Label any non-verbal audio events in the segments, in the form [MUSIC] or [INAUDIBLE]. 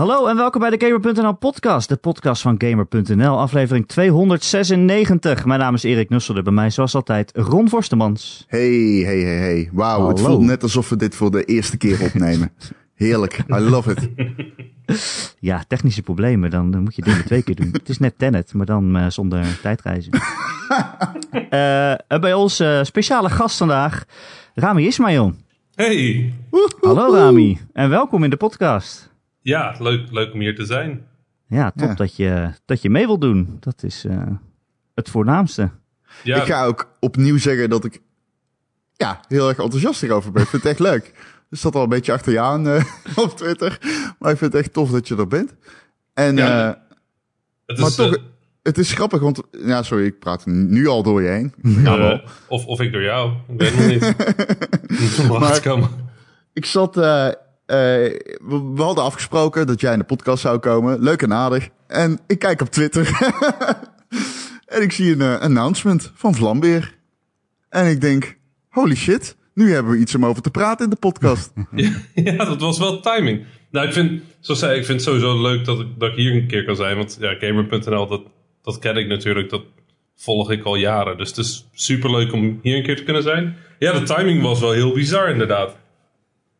Hallo en welkom bij de Gamer.nl podcast, de podcast van Gamer.nl, aflevering 296. Mijn naam is Erik Nusselder, bij mij zoals altijd Ron Forstemans. Hey, hey, hey, hey. Wauw, het voelt net alsof we dit voor de eerste keer opnemen. [LAUGHS] Heerlijk, I love it. Ja, technische problemen, dan, dan moet je dingen twee keer doen. Het is net Tenet, maar dan eh, zonder tijdreizen. [LAUGHS] Eh, en bij ons eh, speciale gast vandaag, Rami Ismail. Hey, Hallo Rami en welkom in de podcast. Ja, leuk, leuk om hier te zijn. Ja, top Ja. Dat, je, dat je mee wilt doen. Dat is eh, het voornaamste. Ja, Ik ga ook opnieuw zeggen dat ik ja, heel erg enthousiast erover ben. Ik vind het echt leuk. Er zat al een beetje achter je aan eh, [LAUGHS] op Twitter. Maar ik vind het echt tof dat je er bent. En, Ja, eh, het maar is, toch, eh, het is grappig, want... Ja, sorry, ik praat nu al door je heen. Al. of, of ik door jou, ik weet het nog niet. [LAUGHS] Maar-. Ik zat... eh, we, we hadden afgesproken dat jij in de podcast zou komen. Leuk en aardig. En ik kijk op Twitter. [LAUGHS] en ik zie een eh, announcement van Vlambeer. En ik denk, holy shit. Nu hebben we iets om over te praten in de podcast. [LAUGHS] Ja, dat was wel timing. Nou, ik vind, zoals zei, ik vind het sowieso leuk dat ik, dat hier een keer kan zijn. Want ja, Gamer.nl, dat, dat ken ik natuurlijk. Dat volg ik al jaren. Dus het is super leuk om hier een keer te kunnen zijn. Ja, de timing was wel heel bizar inderdaad.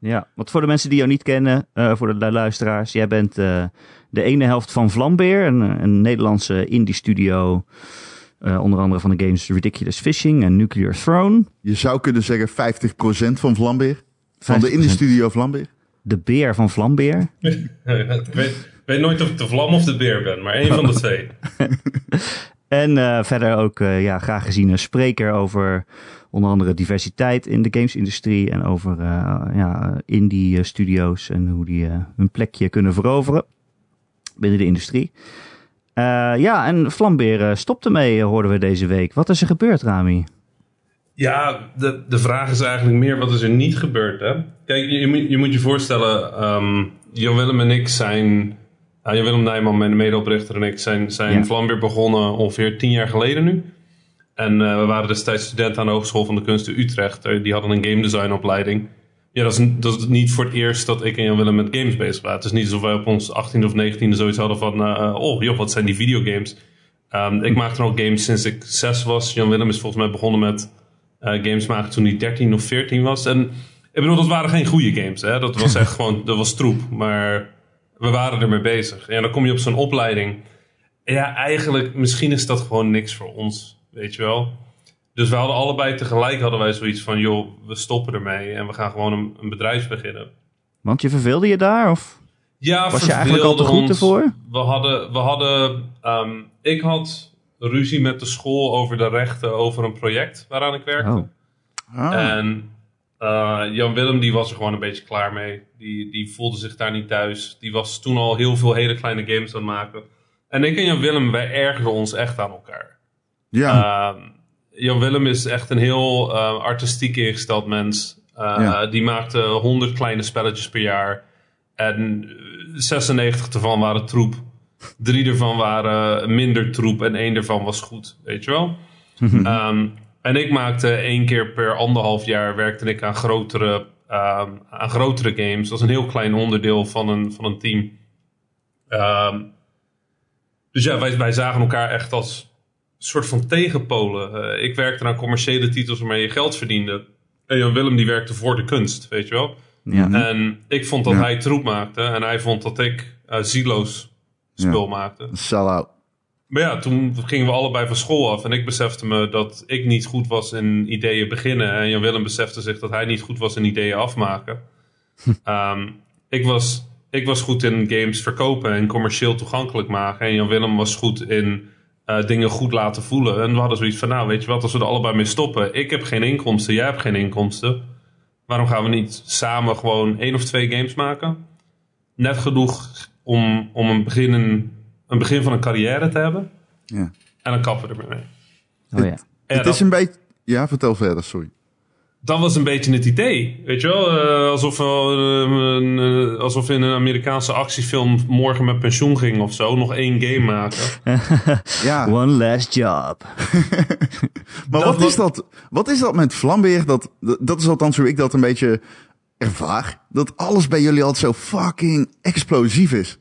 Ja, want voor de mensen die jou niet kennen, eh, voor de luisteraars, jij bent eh, de ene helft van Vlambeer, een, een Nederlandse indie studio, eh, onder andere van de games Ridiculous Fishing en Nuclear Throne. Je zou kunnen zeggen 50% van Vlambeer. Van de 50%. Indie Studio Vlambeer. De beer van Vlambeer. [LAUGHS] ik weet, ik weet nooit of ik de vlam of de beer ben, maar één van de twee. [LAUGHS] En eh, verder ook eh, ja, graag gezien een spreker over onder andere diversiteit in de gamesindustrie en over eh, ja, indie eh, studio's en hoe die eh, hun plekje kunnen veroveren binnen de industrie. Ja, en Vlambeer eh, stopt ermee, eh, hoorden we deze week. Wat is er gebeurd, Rami? Ja, de, de vraag is eigenlijk meer wat is er niet gebeurd. Hè? Kijk, je, je moet, je moet je voorstellen, Jan Willem en ik zijn, uh, Jan Willem Nijman, mijn medeoprichter en ik, zijn, zijn Ja. Vlambeer begonnen ongeveer tien jaar geleden nu. En eh, we waren destijds studenten aan de Hogeschool van de Kunsten Utrecht. Eh, die hadden een game design opleiding. Ja, dat is, niet voor het eerst dat ik en Jan Willem met games bezig waren. Het is niet alsof wij op ons 18e of 19e zoiets hadden van... eh, oh joh, wat zijn die videogames? Ehm, ik maakte al games sinds ik zes was. Jan Willem is volgens mij begonnen met games maken toen hij 13 of 14 was. En ik bedoel, dat waren geen goede games. Hè? Dat was echt [LAUGHS] gewoon, dat was troep. Maar we waren ermee bezig. En dan kom je op zo'n opleiding. Ja, eigenlijk, misschien is dat gewoon niks voor ons. Weet je wel? Dus we hadden allebei tegelijk hadden wij zoiets van, joh, we stoppen ermee en we gaan gewoon een, een bedrijf beginnen. Want je verveelde je daar? Of? Ja, Was je eigenlijk al te goed ervoor? We hadden, we hadden ehm, ik had ruzie met de school over de rechten over een project waaraan ik werkte. Oh, Ah, En eh, Jan Willem die was er gewoon een beetje klaar mee. Die, die voelde zich daar niet thuis. Die was toen al heel veel hele kleine games aan het maken. En ik en Jan Willem, wij ergerden ons echt aan elkaar. Ja, Ehm, Jan Willem is echt een heel eh, artistiek ingesteld mens. Eh, Ja. Die maakte 100 kleine spelletjes per jaar. En eh, 96 ervan waren troep. Drie ervan waren minder troep en één ervan was goed. Weet je wel? Ehm, en ik maakte één keer per anderhalf jaar werkte ik aan grotere, ehm, aan grotere games. Dat was een heel klein onderdeel van een, van een team. Ehm, dus ja, wij, wij zagen elkaar echt als soort van tegenpolen. Eh, ik werkte aan commerciële titels waarmee je geld verdiende. En Jan Willem die werkte voor de kunst, weet je wel. ja. En ik vond dat Ja. hij troep maakte en hij vond dat ik eh zieloos spul maakte. sell-out. Maar ja, toen gingen we allebei van school af. En ik besefte me dat ik niet goed was in ideeën beginnen. En Jan Willem besefte zich dat hij niet goed was in ideeën afmaken. [LAUGHS] Ehm, ik, was, ik was goed in games verkopen en commercieel toegankelijk maken. En Jan Willem was goed in eh, dingen goed laten voelen. En we hadden zoiets van, nou weet je wat, als we er allebei mee stoppen. Ik heb geen inkomsten, jij hebt geen inkomsten. Waarom gaan we niet samen gewoon één of twee games maken? Net genoeg om, om een, begin, een, een begin van een carrière te hebben. Ja. En dan kappen we ermee mee. oh ja. Het is een beetje... Ja, vertel verder, sorry. Dat was een beetje het idee. Weet je wel? Eh, alsof, eh, een, eh, alsof in een Amerikaanse actiefilm morgen met pensioen ging of zo. Nog één game maken. [LAUGHS] Ja, One last job. [LAUGHS] maar dat wat was- is dat? Wat is dat met Vlambeer? Dat, dat is althans hoe ik dat een beetje ervaar. Dat alles bij jullie altijd zo fucking explosief is.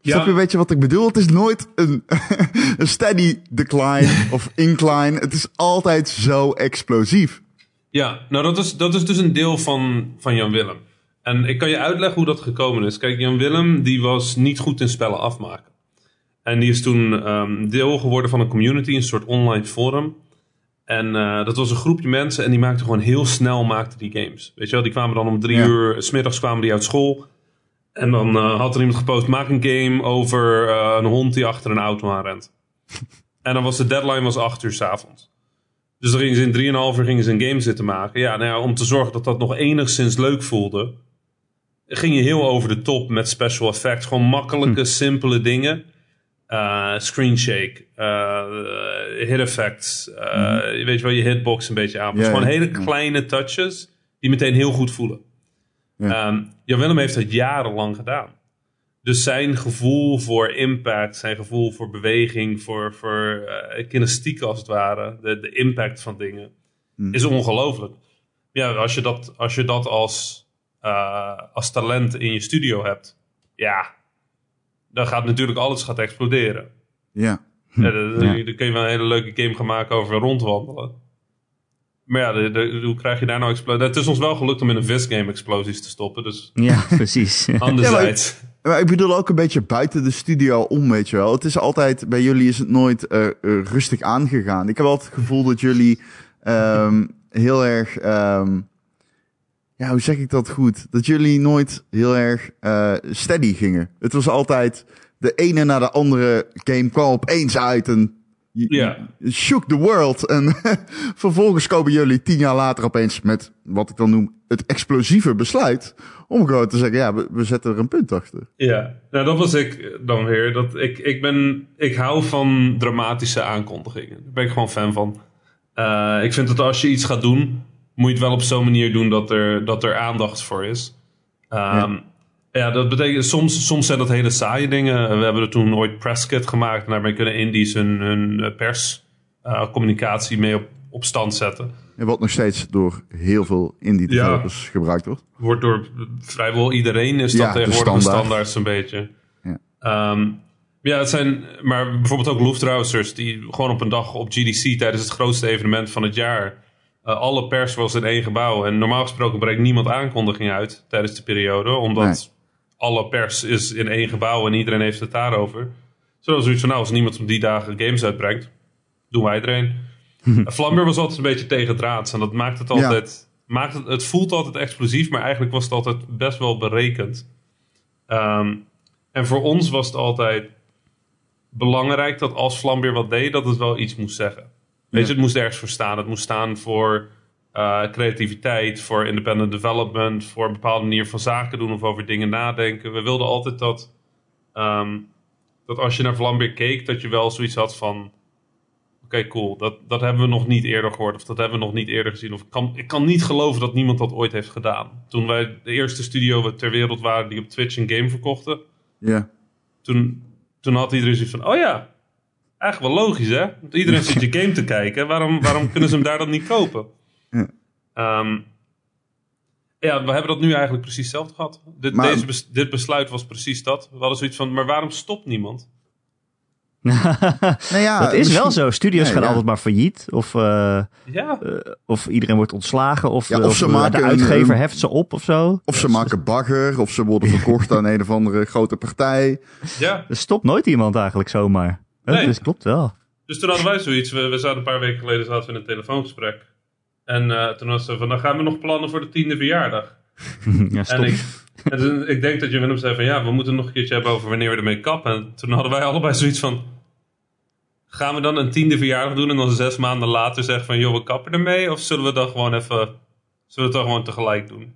Snap je een beetje wat ik bedoel? Het is nooit een, [LAUGHS] een steady decline of incline. Het is altijd zo explosief. Ja, nou dat is, dat is dus een deel van, van Jan Willem. En ik kan je uitleggen hoe dat gekomen is. Kijk, Jan Willem die was niet goed in spellen afmaken. En die is toen ehm, deel geworden van een community, een soort online forum. En eh, dat was een groepje mensen en die maakten gewoon heel snel maakten die games. Weet je wel, die kwamen dan om drie Ja. uur, smiddags kwamen die uit school. En dan eh, had er iemand gepost, maak een game over eh, een hond die achter een auto aanrent. [LAUGHS] en dan was de deadline was acht uur 's avonds. Dus dan gingen ze in 3,5 uur gingen ze een game zitten maken. Ja, nou ja, om te zorgen dat dat nog enigszins leuk voelde, ging je heel over de top met special effects. Gewoon makkelijke, simpele dingen. Eh, screen shake, eh, hit effects, eh, weet je wel, je hitbox een beetje aanpassen. Ja, Gewoon ja, hele ja. kleine touches die meteen heel goed voelen. Ja. Ehm, Jan Willem heeft dat jarenlang gedaan. Dus zijn gevoel voor impact, zijn gevoel voor beweging, voor, voor eh, kinestiek als het ware, de, de impact van dingen, Hmm. is ongelooflijk. Ja, als je dat als, je dat als, eh, als talent in je studio hebt, ja, dan gaat natuurlijk alles gaat exploderen. Ja. Ja, dan, [LAUGHS] kun je wel een hele leuke game gaan maken over rondwandelen. Maar ja, de- de- hoe krijg je daar nou explosies? Het is ons wel gelukt om in een visgame explosies te stoppen, dus Ja, precies. [LAUGHS] anderzijds. Maar ik bedoel ook een beetje buiten de studio om, weet je wel. Het is altijd, bij jullie is het nooit eh, eh, rustig aangegaan. Ik heb altijd het gevoel dat jullie ehm, [LAUGHS] heel erg, ehm, ja, hoe zeg ik dat goed? Dat jullie nooit heel erg eh, steady gingen. Het was altijd de ene na de andere game kwam opeens uit en Ja. shook the world. En [LAUGHS] vervolgens komen jullie tien jaar later opeens met wat ik dan noem het explosieve besluit. Om gewoon te zeggen, ja, we, we zetten er een punt achter. Ja, nou dat was ik dan weer. Dat ik, ik, ben, ik hou van dramatische aankondigingen. Daar ben ik gewoon fan van. Eh, ik vind dat als je iets gaat doen, moet je het wel op zo'n manier doen dat er, dat er aandacht voor is. Ehm, ja. Dat betekent soms, soms zijn dat hele saaie dingen. We hebben er toen ooit Prescott gemaakt en daarmee kunnen indies hun, hun perscommunicatie mee op, op stand zetten. En wat nog steeds door heel veel indie Ja. developers gebruikt wordt. wordt door vrijwel iedereen is dat Ja, de tegenwoordig een standaard. zo'n beetje. Ja. Ehm, ja, het zijn, maar bijvoorbeeld ook Luftrausers die gewoon op een dag op GDC tijdens het grootste evenement van het jaar. eh, alle pers was in één gebouw. En normaal gesproken brengt niemand aankondiging uit tijdens de periode, omdat. Alle pers is in één gebouw en iedereen heeft het daarover. Zoals zoiets van, nou, als niemand op die dagen games uitbrengt, doen wij er een. [LAUGHS] Flamber was altijd een beetje tegendraads en dat maakt het Ja. altijd. Maakt het, het voelt altijd explosief, maar eigenlijk was het altijd best wel berekend. Ehm, en voor ons was het altijd belangrijk dat als Flambeer wat deed, dat het wel iets moest zeggen. Weet Ja. je, het moest ergens voor staan. Het moest staan voor eh, creativiteit, voor independent development, voor een bepaalde manier van zaken doen of over dingen nadenken. We wilden altijd dat, ehm, dat als je naar Vlambeer keek, dat je wel zoiets had van: oké, cool, dat, dat hebben we nog niet eerder gehoord of dat hebben we nog niet eerder gezien. Of ik kan, ik kan niet geloven dat niemand dat ooit heeft gedaan. Toen wij de eerste studio ter wereld waren die op Twitch een game verkochten, Ja. toen, toen had iedereen zoiets van: oh ja, eigenlijk wel logisch hè? Want iedereen [LAUGHS] zit je game te kijken. Waarom, waarom kunnen ze hem daar dan niet kopen? Ja. Ehm, ja, we hebben dat nu eigenlijk precies hetzelfde gehad. Dit, Maar- deze bes- dit besluit was precies dat. We hadden zoiets van: maar waarom stopt niemand? [LAUGHS] Nou ja, dat is wel zo. Studios gaan ja. altijd maar failliet. Of, eh, Ja, eh, of iedereen wordt ontslagen. Of, Ja, of of, ze eh, maken de een- uitgever een- heft ze op of zo. Of ze maken bagger, of ze worden [LAUGHS] verkocht aan een of andere grote partij. ja. Er stopt nooit iemand eigenlijk zomaar. Dat Nee. is, klopt wel. Dus toen hadden wij zoiets. We, we zaten een paar weken geleden zaten we in een telefoongesprek. En eh, toen was ze van: dan gaan we nog plannen voor de tiende verjaardag. [LAUGHS] ja, stop. En ik, en toen- ik denk dat je Willem zei van ja, we moeten nog een keertje hebben over wanneer we ermee kappen. En toen hadden wij allebei zoiets van. Gaan we dan een tiende verjaardag doen en dan zes maanden later zeggen van joh, we kappen ermee? Of zullen we dan gewoon even. Zullen we het dan gewoon tegelijk doen?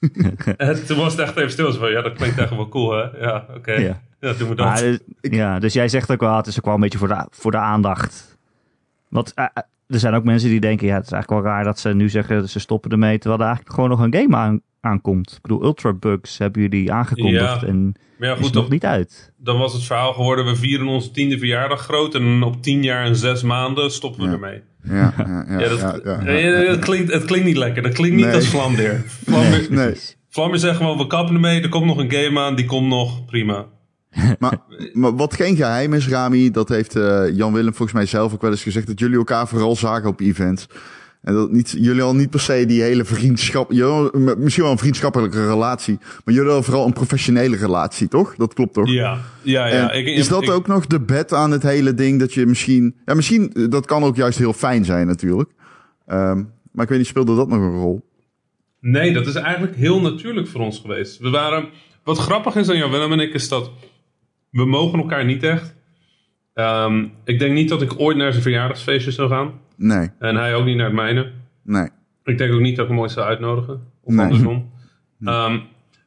[LAUGHS] en toen was het echt even stil. Van, ja, dat klinkt echt wel cool, hè? Ja, oké. Ja. Ja. doen we dat. Maar, dus, ja, dus jij zegt ook wel, het is ook wel een beetje voor de, voor de aandacht. Want eh, er zijn ook mensen die denken, ja, het is eigenlijk wel raar dat ze nu zeggen dat ze stoppen ermee, terwijl er eigenlijk gewoon nog een game aan, aankomt. Ik bedoel, Ultra Bugs hebben jullie aangekondigd Ja. en maar ja, is nog dan, niet uit. dan was het verhaal geworden: we vieren onze tiende verjaardag groot. En op tien jaar en zes maanden stoppen we Ja. ermee. Ja, ja, ja. [LAUGHS] Ja, dat. Het, klinkt, het klinkt niet lekker. Dat klinkt niet Nee. als Vlambeer. [LAUGHS] Vlambeer, Nee. zegt gewoon, we kappen ermee. Er komt nog een game aan, die komt nog. Prima. Maar, maar wat geen geheim is, Rami, dat heeft uh, Jan Willem volgens mij zelf ook wel eens gezegd, dat jullie elkaar vooral zagen op events. En dat niet, jullie al niet per se die hele vriendschap, misschien wel een vriendschappelijke relatie, maar jullie al vooral een professionele relatie, toch? Dat klopt toch? Ja, ja, ja. Ik, is dat ook nog de bed aan het hele ding dat je misschien, ja, misschien, dat kan ook juist heel fijn zijn natuurlijk. Um, maar ik weet niet, speelde dat nog een rol? Nee, dat is eigenlijk heel natuurlijk voor ons geweest. We waren, wat grappig is aan Jan Willem en ik, is dat we mogen elkaar niet echt. Um, ik denk niet dat ik ooit naar zijn verjaardagsfeestje zou gaan. Nee. En hij ook niet naar het mijne. Nee. Ik denk ook niet dat ik hem ooit zou uitnodigen. Of nee. andersom. [LAUGHS] Um,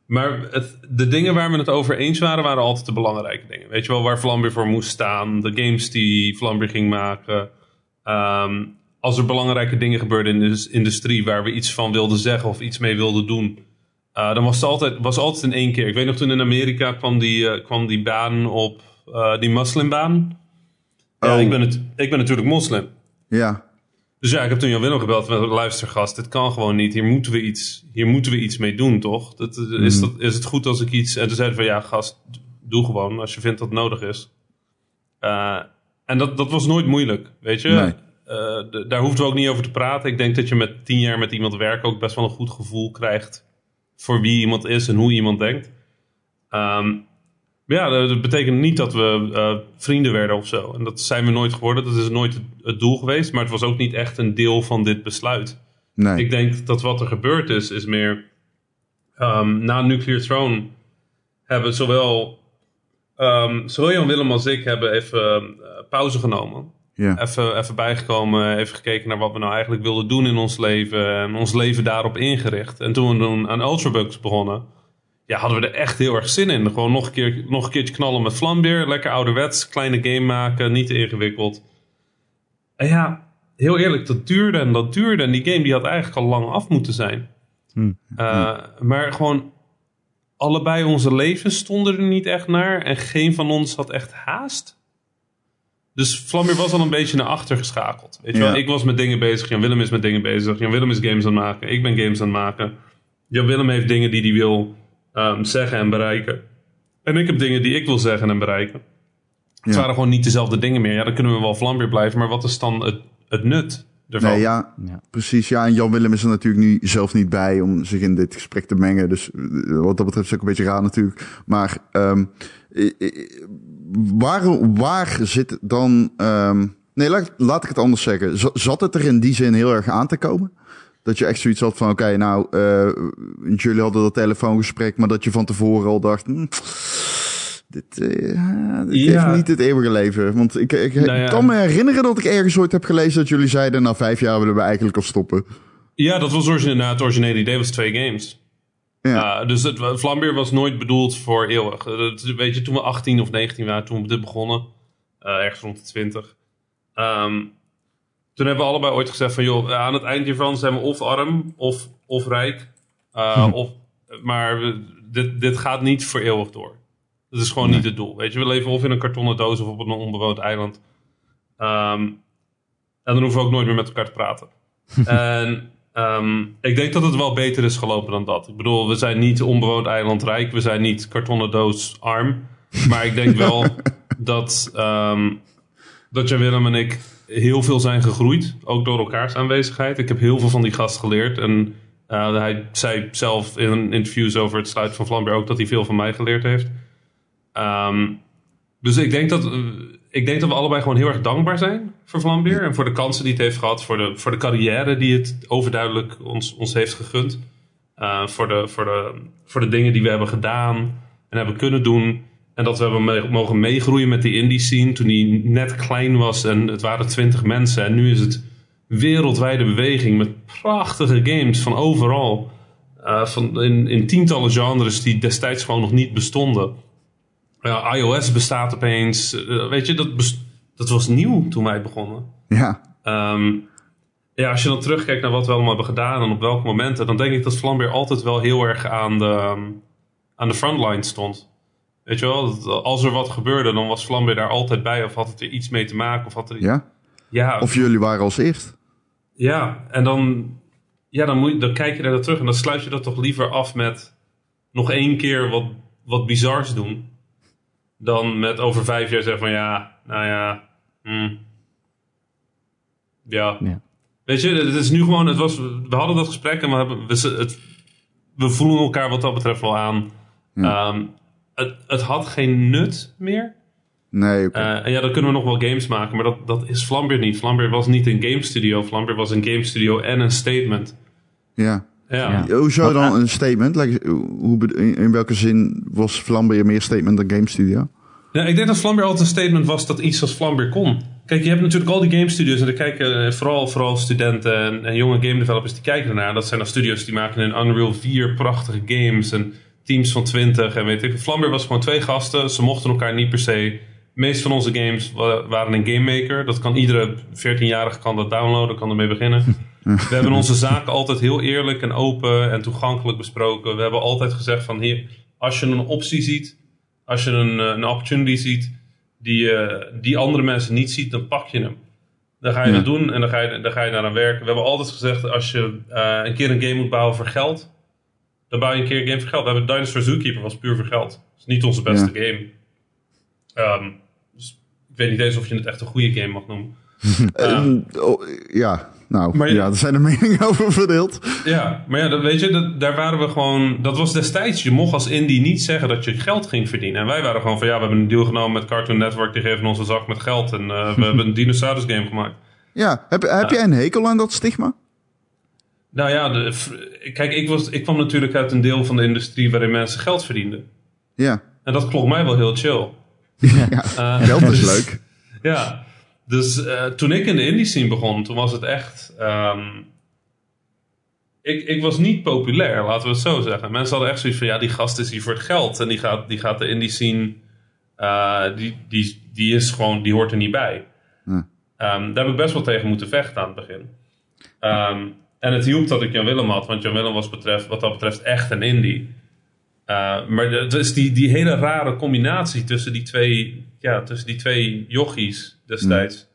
maar het, de dingen waar we het over eens waren, waren altijd de belangrijke dingen. Weet je wel, waar Vlambeer voor moest staan. De games die Vlambeer ging maken. Um, als er belangrijke dingen gebeurden in de industrie waar we iets van wilden zeggen of iets mee wilden doen. Uh, dan was het altijd, was altijd in één keer. Ik weet nog toen in Amerika kwam die, uh, kwam die baan op, uh, die moslimbaan. Oh. Ja, ik ben, het, ik ben natuurlijk moslim. Ja. Dus ja, ik heb toen Jan Willem gebeld met luistergast. Dit kan gewoon niet. Hier moeten we iets, hier moeten we iets mee doen, toch? Dat, is, mhm. dat, is het goed als ik iets... En toen zeiden van ja, gast, doe gewoon als je vindt dat nodig is. en dat, dat was nooit moeilijk, weet je? Nee. Daar hoeven we ook niet over te praten. Ik denk dat je met tien jaar met iemand werkt ook best wel een goed gevoel krijgt voor wie iemand is en hoe iemand denkt. Um, maar ja, dat betekent niet dat we uh, vrienden werden of zo. En dat zijn we nooit geworden. Dat is nooit het, doel geweest. Maar het was ook niet echt een deel van dit besluit. Nee. Ik denk dat wat er gebeurd is, is meer... Um, na Nuclear Throne hebben zowel, um, zowel Jan Willem als ik hebben even uh, pauze genomen. Even, even bijgekomen, even gekeken naar wat we nou eigenlijk wilden doen in ons leven. En ons leven daarop ingericht. En toen we toen aan Ultrabugs begonnen, ja, hadden we er echt heel erg zin in. Gewoon nog een, keer, nog een keertje knallen met vlambeer. Lekker ouderwets, kleine game maken, niet te ingewikkeld. En ja, heel eerlijk, dat duurde en dat duurde. En die game die had eigenlijk al lang af moeten zijn. Hm. Uh, maar gewoon allebei onze levens stonden er niet echt naar. En geen van ons had echt haast. Dus Vlambeer was al een beetje naar achter geschakeld. Weet je wel? Ik was met dingen bezig, Jan Willem is met dingen bezig. Jan Willem is games aan het maken, ik ben games aan het maken. Jan Willem heeft dingen die hij wil um, zeggen en bereiken. En ik heb dingen die ik wil zeggen en bereiken. Het waren gewoon niet dezelfde dingen meer. Ja, dan kunnen we wel Vlambeer blijven, maar wat is dan het, het nut ervan? Nee, ja, ja, precies. Ja, en Jan Willem is er natuurlijk nu zelf niet bij om zich in dit gesprek te mengen. Dus eh, wat dat betreft is het ook een beetje raar natuurlijk. Maar um, waar, waar zit dan. Um, nee, laat, laat, ik het anders zeggen. Zat het er in die zin heel erg aan te komen? Dat je echt zoiets had van: oké, okay, nou, uh, jullie hadden dat telefoongesprek, maar dat je van tevoren al dacht. Hm, dit, uh, dit ja. heeft niet het eeuwige leven. Want ik, ik, nou ja. kan me herinneren dat ik ergens ooit heb gelezen dat jullie zeiden: na vijf jaar willen we eigenlijk al stoppen. Ja, dat was origineel, het originele idee was twee games. Ja. Uh, dus het, Vlambeer was nooit bedoeld voor eeuwig. Dat, weet je, toen we 18 of 19 waren, toen we dit begonnen, uh, ergens rond de 20. Um, toen hebben we allebei ooit gezegd van, joh, aan het eind hiervan zijn we of arm of, of rijk. Uh, hm. of, maar we, dit, dit gaat niet voor eeuwig door. Dat is gewoon nee. niet het doel. Weet je, we leven of in een kartonnen doos of op een onbewoond eiland. Um, en dan hoeven we ook nooit meer met elkaar te praten. [LAUGHS] en Um, ik denk dat het wel beter is gelopen dan dat. Ik bedoel, we zijn niet onbewoond eiland rijk. We zijn niet kartonnen doos arm. Maar ik denk wel [LAUGHS] dat, um, dat Jan Willem en ik heel veel zijn gegroeid. Ook door elkaars aanwezigheid. Ik heb heel veel van die gast geleerd. En uh, hij zei zelf in interviews over het sluiten van Vlambeer ook dat hij veel van mij geleerd heeft. Um, dus ik denk dat ik denk dat we allebei gewoon heel erg dankbaar zijn voor Vlambeer. En voor de kansen die het heeft gehad. Voor de, voor de carrière die het overduidelijk ons, ons heeft gegund. Uh, voor, de, voor, de, voor de dingen die we hebben gedaan en hebben kunnen doen. En dat we hebben mogen meegroeien met die indie scene toen die net klein was en het waren twintig mensen. En nu is het wereldwijde beweging met prachtige games van overal. Uh, van in, in tientallen genres die destijds gewoon nog niet bestonden. IOS bestaat opeens. Uh, weet je, dat, dat was nieuw toen wij begonnen. Ja. Um, ja, als je dan terugkijkt naar wat we allemaal hebben gedaan en op welke momenten, dan denk ik dat Vlambeer altijd wel heel erg aan de, um, aan de frontline stond. Weet je wel, als er wat gebeurde, dan was Vlambeer daar altijd bij of had het er iets mee te maken. Of, had er... ja? Ja. Of jullie waren als eerst. Ja, en dan, ja, dan, moet je, dan kijk je daar naar terug en dan sluit je dat toch liever af met nog één keer wat, wat bizars doen dan met over vijf jaar zeggen van ja, nou ja, hmm. ja. Ja. Weet je, het is nu gewoon, het was, we hadden dat gesprek en we, hebben, we, het, we voelen elkaar wat dat betreft wel aan. Ehm, het, het had geen nut meer. Nee. Eh, en ja, dan kunnen we nog wel games maken, maar dat, dat is Flambeer niet. Flambeer was niet een game studio. Flambeer was een game studio en een statement. ja. Ja. Hoezo Wat- dan een statement? Like, hoe, in, in welke zin was Flambeer meer statement dan Game Studio? Ja, ik denk dat Flambeer altijd een statement was dat iets als Flambeer kon. Kijk, je hebt natuurlijk al die game studios en daar kijken eh, vooral, vooral studenten en, en jonge game developers die kijken ernaar. Dat zijn dan studios die maken in Unreal 4 prachtige games en teams van 20 en weet ik. Flambeer was gewoon twee gasten, ze mochten elkaar niet per se. De meeste van onze games wa- waren een game maker. Dat kan iedere 14-jarige kan dat downloaden, kan ermee beginnen. We hebben onze zaken altijd heel eerlijk en open en toegankelijk besproken. We hebben altijd gezegd van hier, als je een optie ziet, als je een, eh, een opportunity ziet die, eh, die andere mensen niet ziet, dan pak je hem. Dan ga je Ja. het doen en dan ga je, dan ga je daaraan werken. We hebben altijd gezegd, als je eh, een keer een game moet bouwen voor geld, dan bouw je een keer een game voor geld. We hebben Dinosaur Zookeeper was puur voor geld. Dat is niet onze beste game. Ehm, dus ik weet niet eens of je het echt een goede game mag noemen. [LAUGHS] Eh, oh, ja, nou, Maar ja, er zijn er meningen over verdeeld. Ja, maar ja, dat, weet je, dat, daar waren we gewoon. Dat was destijds. Je mocht als indie niet zeggen dat je geld ging verdienen. En wij waren gewoon van ja, we hebben een deal genomen met Cartoon Network. Die geven ons een zak met geld. En eh, we [LAUGHS] hebben een dinosaurus game gemaakt. Ja, heb, heb jij een hekel aan dat stigma? Nou ja, de, kijk, ik, was, ik kwam natuurlijk uit een deel van de industrie waarin mensen geld verdienden. Ja, En dat klonk mij wel heel chill. ja. [LAUGHS] Eh, geld is dus- leuk. [LAUGHS] Ja, dus eh, toen ik in de indie scene begon, toen was het echt. ehm, ik, ik was niet populair, laten we het zo zeggen. Mensen hadden echt zoiets van: ja, die gast is hier voor het geld. En die gaat, die gaat de indie scene. eh, die, die, die is gewoon, die hoort er niet bij. Ja. Ehm, daar heb ik best wel tegen moeten vechten aan het begin. Ehm, en het hielp dat ik Jan Willem had, want Jan Willem was betreft, wat dat betreft echt een indie. Uh, maar het is die, die hele rare combinatie tussen die twee, ja, tussen die twee jochies destijds,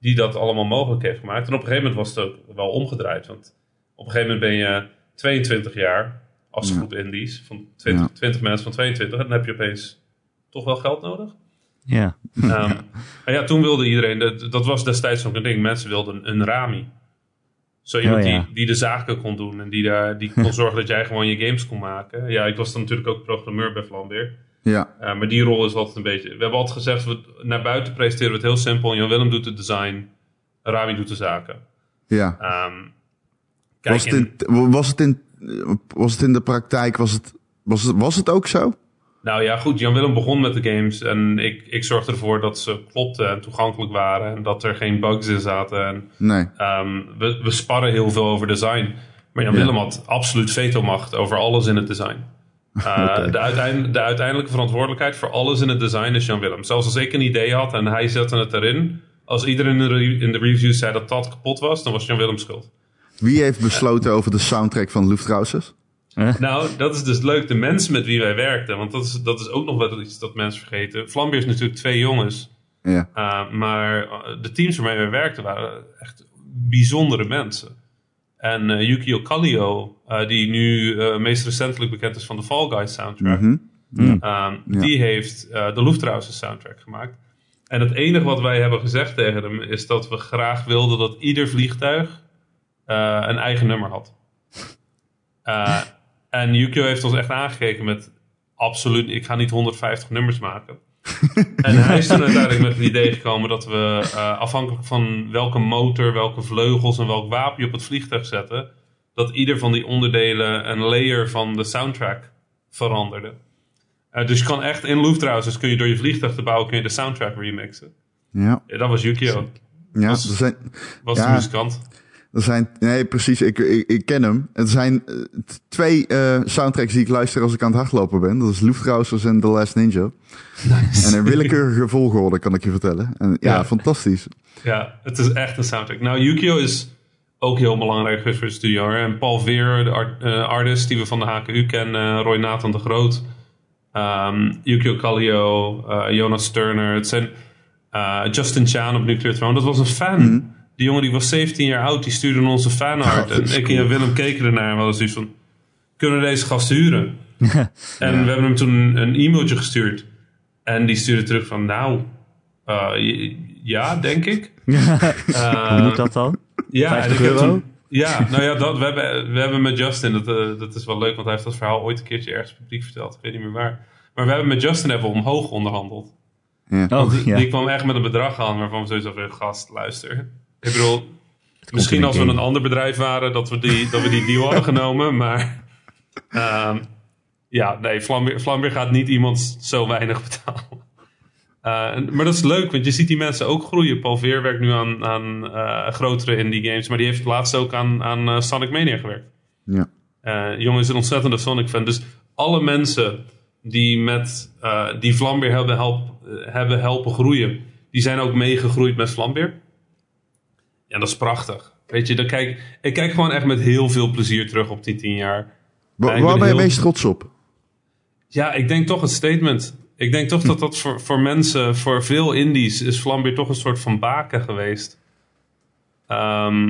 die dat allemaal mogelijk heeft gemaakt. En op een gegeven moment was het ook wel omgedraaid. Want op een gegeven moment ben je 22 jaar als Ja. groep indies, van 20, Ja. 20 mensen van 22, en dan heb je opeens toch wel geld nodig. Ja. Ehm, [LAUGHS] en ja, toen wilde iedereen, dat, dat was destijds ook een ding, mensen wilden een Rami. Zo iemand Oh, ja. die, die de zaken kon doen en die, daar, die kon [LAUGHS] zorgen dat jij gewoon je games kon maken. Ja, ik was dan natuurlijk ook programmeur bij Flambeer. Ja, Uh, maar die rol is altijd een beetje. We hebben altijd gezegd, we, naar buiten presenteren we het heel simpel. Jan Willem doet het design, Rami doet de zaken. ja. Ehm, kijk, Was het, in, was, het in, was het in de praktijk, was het, was het, was het ook zo? Nou ja, goed. Jan Willem begon met de games en ik, ik zorgde ervoor dat ze klopten en toegankelijk waren en dat er geen bugs in zaten. En Nee. Ehm, we, we sparren heel veel over design. Maar Jan Ja. Willem had absoluut vetomacht over alles in het design. [LAUGHS] Uh, de, uiteind- de uiteindelijke verantwoordelijkheid voor alles in het design is Jan Willem. Zelfs als ik een idee had en hij zette het erin. Als iedereen in de, re- in de reviews zei dat dat kapot was, dan was Jan Willem schuld. Wie heeft besloten over de soundtrack van Luftrausers? [LAUGHS] Nou, dat is dus leuk. De mensen met wie wij werkten. Want dat is, dat is ook nog wel iets dat mensen vergeten. Flambeer is natuurlijk twee jongens. Ja. Uh, maar uh, de teams waarmee wij werkten waren echt bijzondere mensen. En uh, Yukio Kallio, uh, die nu meest recentelijk bekend is van de Fall Guys soundtrack, Mhm. Ja. die heeft de Luftrausers soundtrack gemaakt. En het enige wat wij hebben gezegd tegen hem is dat we graag wilden dat ieder vliegtuig een eigen nummer had. En Yukio heeft ons echt aangekeken met absoluut, ik ga niet 150 nummers maken. [LAUGHS] en hij is toen uiteindelijk met het idee gekomen dat we uh, afhankelijk van welke motor, welke vleugels en welk wapen je op het vliegtuig zetten, dat ieder van die onderdelen een layer van de soundtrack veranderde. Uh, dus je kan echt in Luftrausers kun je door je vliegtuig te bouwen kun je de soundtrack remixen. Ja. Ja, dat was Yukio. Ja, Was- zijn, Was Ja. de muzikant. Er zijn, nee, precies, ik, ik, ik ken hem. Er zijn eh, twee eh, soundtracks die ik luister als ik aan het hardlopen ben. Dat is Luftrausers en The Last Ninja. En in [LAUGHS] willekeurige volgorde, kan ik je vertellen. En, ja, Ja. fantastisch. Ja, het is echt een soundtrack. Nou, Yukio is ook heel belangrijk geweest voor de studio. En Paul Veer, de art- eh, artist die we van de HKU kennen, Roy Nathan de Groot, ehm, Yukio Kallio, Jonas Turner. Het zijn eh, Justin Chan op Nuclear Throne. Dat was een fan. Die jongen die was 17 jaar oud, die stuurde ons een fanart. [LAUGHS] En ik en Willem keken ernaar en we hadden zoiets van... Kunnen we deze gast huren? En we hebben hem toen een e-mailtje gestuurd. En die stuurde terug van, nou, uh, ja, denk ik. [LAUGHS] Hoe moet dat dan? Ja, en 50 ik heb euro? toen- ja, nou ja, dat, we, hebben, we hebben met Justin, dat, eh, dat is wel leuk, want hij heeft dat verhaal ooit een keertje ergens publiek verteld. Ik weet niet meer waar. Maar we hebben met Justin even omhoog onderhandeld. Ja. Oh, Die, ja. die kwam echt met een bedrag aan waarvan we sowieso van, gast, luister. Ik bedoel, misschien als we een ander bedrijf waren, dat we die, dat we die deal hadden [LAUGHS] genomen. Maar ehm, ja, nee, Vlambeer, Vlambeer gaat niet iemand zo weinig betalen. Eh, maar dat is leuk, want je ziet die mensen ook groeien. Paul Veer werkt nu aan, aan eh, grotere indie games, maar die heeft laatst ook aan, aan eh, Sonic Mania gewerkt. Ja. Jongen is een ontzettende Sonic-fan. Dus alle mensen die met die Vlambeer hebben, help, hebben helpen groeien, die zijn ook meegegroeid met Vlambeer. Ja, dat is prachtig. Weet je, dan kijk, ik kijk gewoon echt met heel veel plezier terug op die tien jaar. Wa- Ja, ik waar ben ben je heel- meest trots op? Ja, ik denk toch het statement. Ik denk toch dat dat voor, voor mensen, voor veel indies, is Vlambeer toch een soort van baken geweest. Ehm,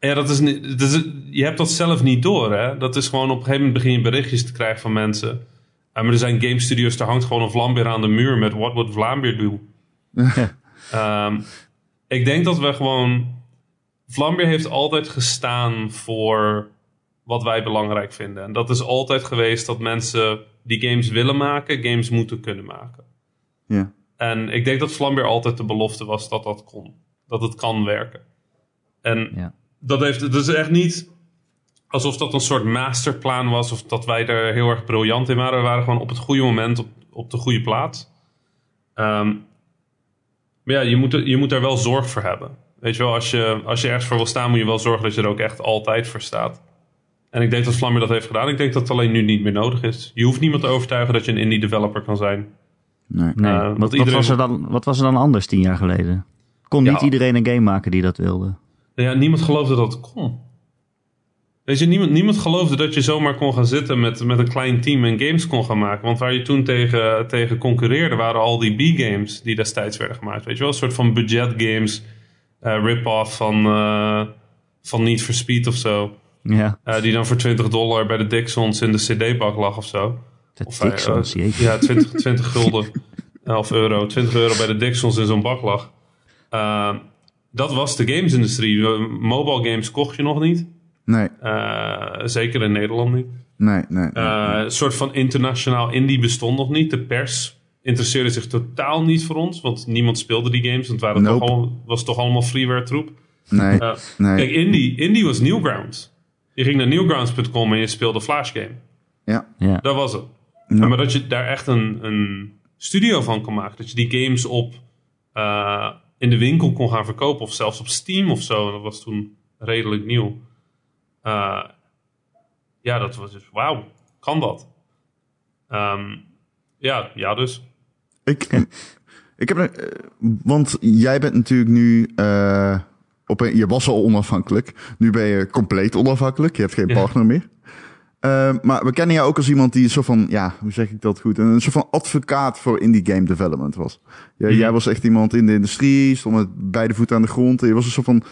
ja, dat is, niet, dat is, je hebt dat zelf niet door, hè? Dat is gewoon op een gegeven moment begin je berichtjes te krijgen van mensen. Eh, maar er zijn game studios, daar hangt gewoon een Vlambeer aan de muur met what would Vlambeer do? [LAUGHS] Ehm, ik denk dat we gewoon... Vlambeer heeft altijd gestaan voor wat wij belangrijk vinden. En dat is altijd geweest dat mensen die games willen maken, games moeten kunnen maken. Ja. En ik denk dat Vlambeer altijd de belofte was dat dat kon. Dat het kan werken. En Ja. dat heeft, het is echt niet alsof dat een soort masterplan was of dat wij er heel erg briljant in waren. We waren gewoon op het goede moment op, op de goede plaats. Ehm, maar ja, je moet, er- je moet daar wel zorg voor hebben. Weet je wel, als je, als je ergens voor wil staan, moet je wel zorgen dat je er ook echt altijd voor staat. En ik denk dat Vlambeer dat heeft gedaan. Ik denk dat het alleen nu niet meer nodig is. Je hoeft niemand te overtuigen dat je een indie developer kan zijn. Nee. Nee. Want wat, wat, iedereen- was er dan, wat was er dan anders tien jaar geleden? Kon Ja. niet iedereen een game maken die dat wilde? Ja, niemand geloofde dat het kon. Weet je, niemand, niemand geloofde dat je zomaar kon gaan zitten met, met een klein team en games kon gaan maken. Want waar je toen tegen, tegen concurreerde waren al die B-games die destijds werden gemaakt. Weet je wel, een soort van budget games, eh, rip-off van, eh, van Need for Speed of zo. Ja, Eh, die dan voor 20 dollar bij de Dixons in de CD-bak lag of zo. de Of, Dixons, jeetje. Ja, 20, 20 gulden. [LAUGHS] Eh, Of euro. 20 euro bij de Dixons in zo'n bak lag. Dat was de gamesindustrie. Mobile games kocht je nog niet. Nee, Eh, zeker in Nederland niet. nee, nee. nee. Eh, Een soort van internationaal indie bestond nog niet. De pers interesseerde zich totaal niet voor ons. Want niemand speelde die games. Want het waren Nope. toch al, was toch allemaal freeware troep. nee, Eh, nee. Kijk, indie, indie was Newgrounds. Je ging naar newgrounds.com en je speelde Flash game. Ja. Ja. Dat was het. Ja. Maar dat je daar echt een, een studio van kon maken. Dat je die games op eh, in de winkel kon gaan verkopen. Of zelfs op Steam of zo. Dat was toen redelijk nieuw. Eh, ja, dat was dus wauw. Kan dat? Ehm, ja, ja, dus. Ik, [LAUGHS] ik heb, eh, want jij bent natuurlijk nu, eh, op een, je was al onafhankelijk. Nu ben je compleet onafhankelijk. Je hebt geen Ja. partner meer. Maar we kennen jou ook als iemand die een soort van, ja, hoe zeg ik dat goed? Een soort van advocaat voor indie game development was. Jij, Mhm. jij was echt iemand in de industrie, stond met beide voeten aan de grond. En je was een soort van,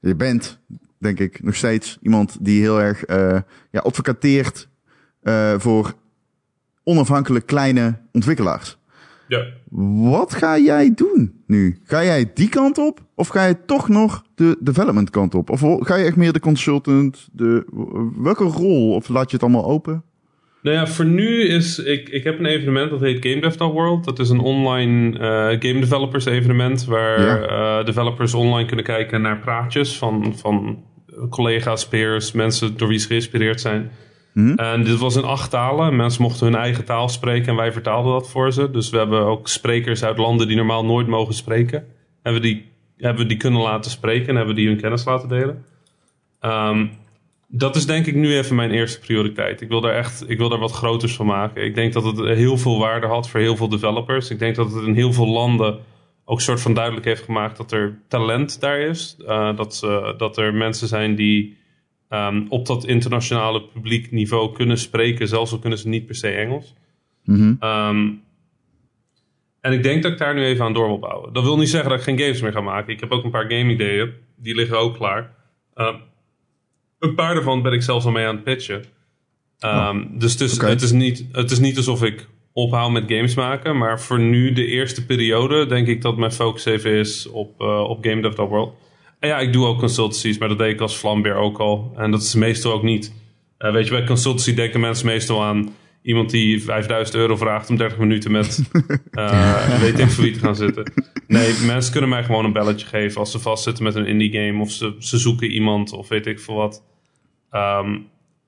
je bent, denk ik, nog steeds iemand die heel erg, eh, ja, advocateert eh, voor onafhankelijk kleine ontwikkelaars. Ja. Wat ga jij doen nu? Ga jij die kant op? Of ga je toch nog de development kant op? Of ga je echt meer de consultant? De, welke rol? Of laat je het allemaal open? Nou ja, voor nu is... Ik, ik heb een evenement dat heet Game Dev World. Dat is een online eh, game developers evenement... waar Ja. developers online kunnen kijken naar praatjes... van, van collega's, peers, mensen door wie ze geïnspireerd zijn. Mhm. En dit was in acht talen. Mensen mochten hun eigen taal spreken en wij vertaalden dat voor ze. Dus we hebben ook sprekers uit landen die normaal nooit mogen spreken. Hebben die, hebben we die kunnen laten spreken en hebben die hun kennis laten delen. Ehm, dat is denk ik nu even mijn eerste prioriteit. Ik wil daar echt ik wil daar wat groters van maken. Ik denk dat het heel veel waarde had voor heel veel developers. Ik denk dat het in heel veel landen ook soort van duidelijk heeft gemaakt dat er talent daar is. Eh, dat, ze- dat er mensen zijn die ehm, op dat internationale publiek niveau kunnen spreken, zelfs al kunnen ze niet per se Engels. Mhm. Ehm, en ik denk dat ik daar nu even aan door wil bouwen. Dat wil niet zeggen dat ik geen games meer ga maken. Ik heb ook een paar game ideeën. Die liggen ook klaar. Ehm, een paar daarvan ben ik zelfs al mee aan het pitchen. Ehm, dus het is, oké. het, is niet, het is niet alsof ik ophoud met games maken. Maar voor nu, de eerste periode, denk ik dat mijn focus even is op, uh, op Game Dev World. En ja, ik doe ook consultancies, maar dat deed ik als Flambeer ook al. En dat is meestal ook niet. Uh, weet je, bij consultancy denken mensen meestal aan iemand die 5000 euro vraagt om 30 minuten met uh, [LAUGHS] weet ik voor wie te gaan zitten. Nee, mensen kunnen mij gewoon een belletje geven als ze vastzitten met een indie game of ze, ze zoeken iemand of weet ik veel wat. Um,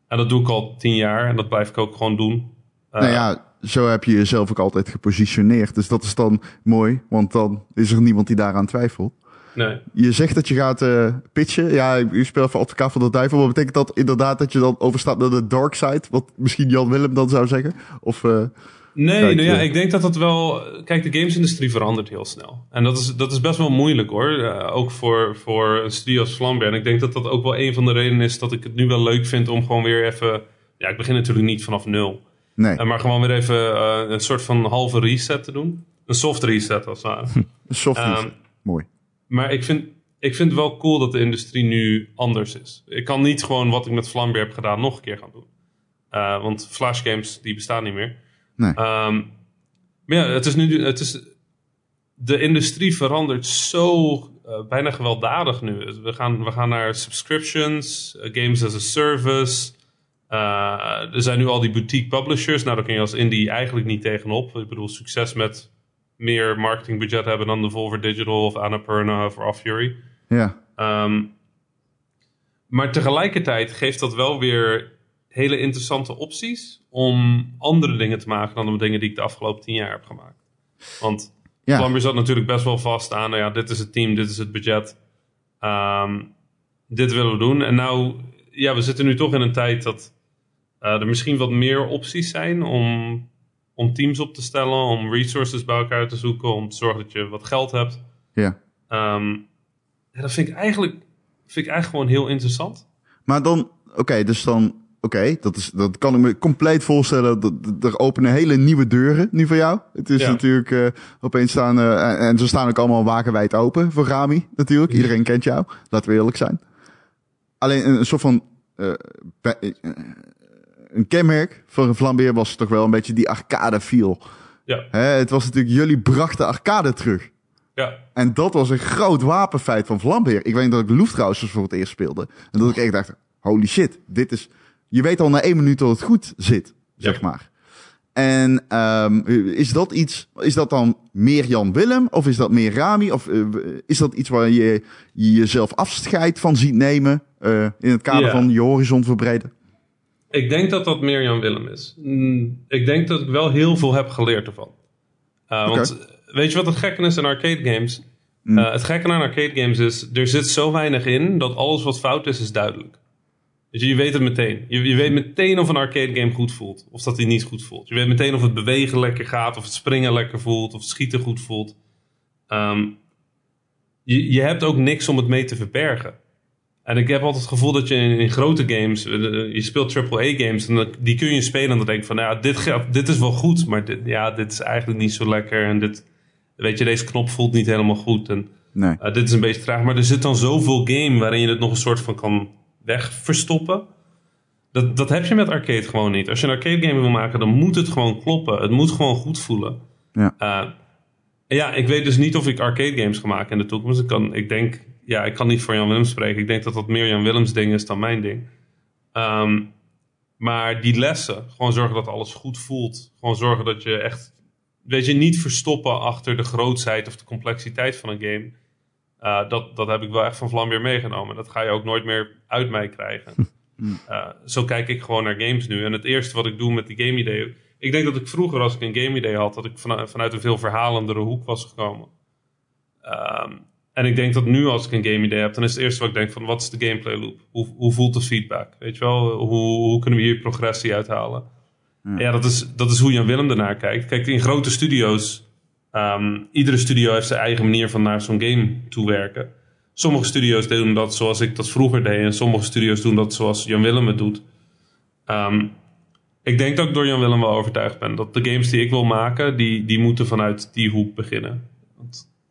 en dat doe ik al tien jaar en dat blijf ik ook gewoon doen. Uh, nou ja, zo heb je jezelf ook altijd gepositioneerd. Dus dat is dan mooi, want dan is er niemand die daaraan twijfelt. Nee. Je zegt dat je gaat uh, pitchen. Ja, u speelt voor advocaat van de duivel. Maar betekent dat inderdaad dat je dan overstaat naar de dark side? Wat misschien Jan Willem dan zou zeggen? Of... Uh, Nee, nou ja, ik denk dat dat wel. Kijk, de gamesindustrie verandert heel snel. En dat is, dat is best wel moeilijk hoor. Uh, ook voor, voor een studio als Flambeer. En ik denk dat dat ook wel een van de redenen is dat ik het nu wel leuk vind om gewoon weer even. Ja, ik begin natuurlijk niet vanaf nul. Nee. Uh, maar gewoon weer even uh, een soort van halve reset te doen. Een soft reset als het ware. [LAUGHS] een soft reset. Um, Mooi. Maar ik vind, ik vind het wel cool dat de industrie nu anders is. Ik kan niet gewoon wat ik met Flambeer heb gedaan nog een keer gaan doen. want flash games die bestaan niet meer. Nee. Um, maar ja, het is nu, het is, de industrie verandert zo uh, bijna gewelddadig nu. We gaan, we gaan naar subscriptions, uh, games as a service. Uh, er zijn nu al die boutique publishers. Nou, daar kun je als indie eigenlijk niet tegenop. Ik bedoel, succes met meer marketingbudget hebben dan Devolver Digital of Annapurna of Off Fury. Ja. Um, maar tegelijkertijd geeft dat wel weer hele interessante opties om andere dingen te maken dan de dingen die ik de afgelopen tien jaar heb gemaakt. Want ja. Zat natuurlijk best wel vast aan, nou ja, dit is het team, dit is het budget. Um, dit willen we doen. En nou, ja, we zitten nu toch in een tijd dat er misschien wat meer opties zijn om, om teams op te stellen, om resources bij elkaar te zoeken, om te zorgen dat je wat geld hebt. Ja. Um, ja dat vind ik eigenlijk, vind ik eigenlijk gewoon heel interessant. Maar dan, oké, okay, dus dan Oké, okay, dat, is, dat kan ik me compleet voorstellen. Dat, er openen hele nieuwe deuren nu voor jou. Het is Ja. natuurlijk uh, opeens staan, uh, en, en ze staan ook allemaal wagenwijd open voor Rami natuurlijk. Iedereen kent jou, laten we eerlijk zijn. Alleen een, een soort van uh, een kenmerk voor een Flambeer was toch wel een beetje die arcade feel. Ja. Hè, het was natuurlijk, jullie brachten arcade terug. Ja, En dat was een groot wapenfeit van Vlambeer. Ik weet dat ik Luftrausers voor het eerst speelde. En dat ik echt dacht, holy shit, dit is... Je weet al na één minuut dat het goed zit, zeg Ja. maar. En um, is dat iets, is dat dan meer Jan Willem? Of is dat meer Rami? Of uh, is dat iets waar je, je jezelf afscheid van ziet nemen? Uh, in het kader Ja. van je horizon verbreden? Ik denk dat dat meer Jan Willem is. Mm, ik denk dat ik wel heel veel heb geleerd ervan. Uh, Want weet je wat het gekke is aan arcade games? Mm. Uh, het gekke aan arcade games is, er zit zo weinig in dat alles wat fout is, is duidelijk. Dus je, je weet het meteen. Je, je weet meteen of een arcade game goed voelt. Of dat hij niet goed voelt. Je weet meteen of het bewegen lekker gaat. Of het springen lekker voelt. Of het schieten goed voelt. Ehm, je, je hebt ook niks om het mee te verbergen. En ik heb altijd het gevoel dat je in, in grote games... eh, Je speelt AAA-games en dan- die kun je spelen... en dan denk je van, nou ja, dit, dit is wel goed... maar dit, ja, dit is eigenlijk niet zo lekker. En dit, weet je, deze knop voelt niet helemaal goed. En Nee. uh, dit is een beetje traag, maar er zit dan zoveel game waarin je het nog een soort van kan wegverstoppen. Dat, dat heb je met arcade gewoon niet. Als je een arcade game wil maken, dan moet het gewoon kloppen. Het moet gewoon goed voelen. Ja. Uh, ja, ik weet dus niet of ik arcade games ga maken in de toekomst. Ik, kan, ik denk, ja, ik kan niet voor Jan Willems spreken. Ik denk dat dat meer Jan Willems ding is dan mijn ding. Ehm, maar die lessen, gewoon zorgen dat alles goed voelt. Gewoon zorgen dat je echt, weet je, niet verstoppen achter de grootsheid of de complexiteit van een game. Uh, dat, dat heb ik wel echt van Vlam weer meegenomen. Dat ga je ook nooit meer uit mij krijgen. Uh, zo kijk ik gewoon naar games nu. En het eerste wat ik doe met die game idee. Ik denk dat ik vroeger, als ik een game idee had, dat ik vanuit, vanuit een veel verhalendere hoek was gekomen. Um, en ik denk dat nu, als ik een game idee heb, dan is het eerste wat ik denk: van wat is de gameplay loop? Hoe, hoe voelt de feedback? Weet je wel, hoe, hoe kunnen we hier progressie uithalen? Ja, ja dat, is, dat is hoe Jan Willem ernaar kijkt. Kijk, in grote studio's, um, iedere studio heeft zijn eigen manier van naar zo'n game toe werken. Sommige studio's doen dat zoals ik dat vroeger deed, en sommige studio's doen dat zoals Jan Willem het doet. Um, ik denk dat ik door Jan Willem wel overtuigd ben dat de games die ik wil maken, die, die moeten vanuit die hoek beginnen.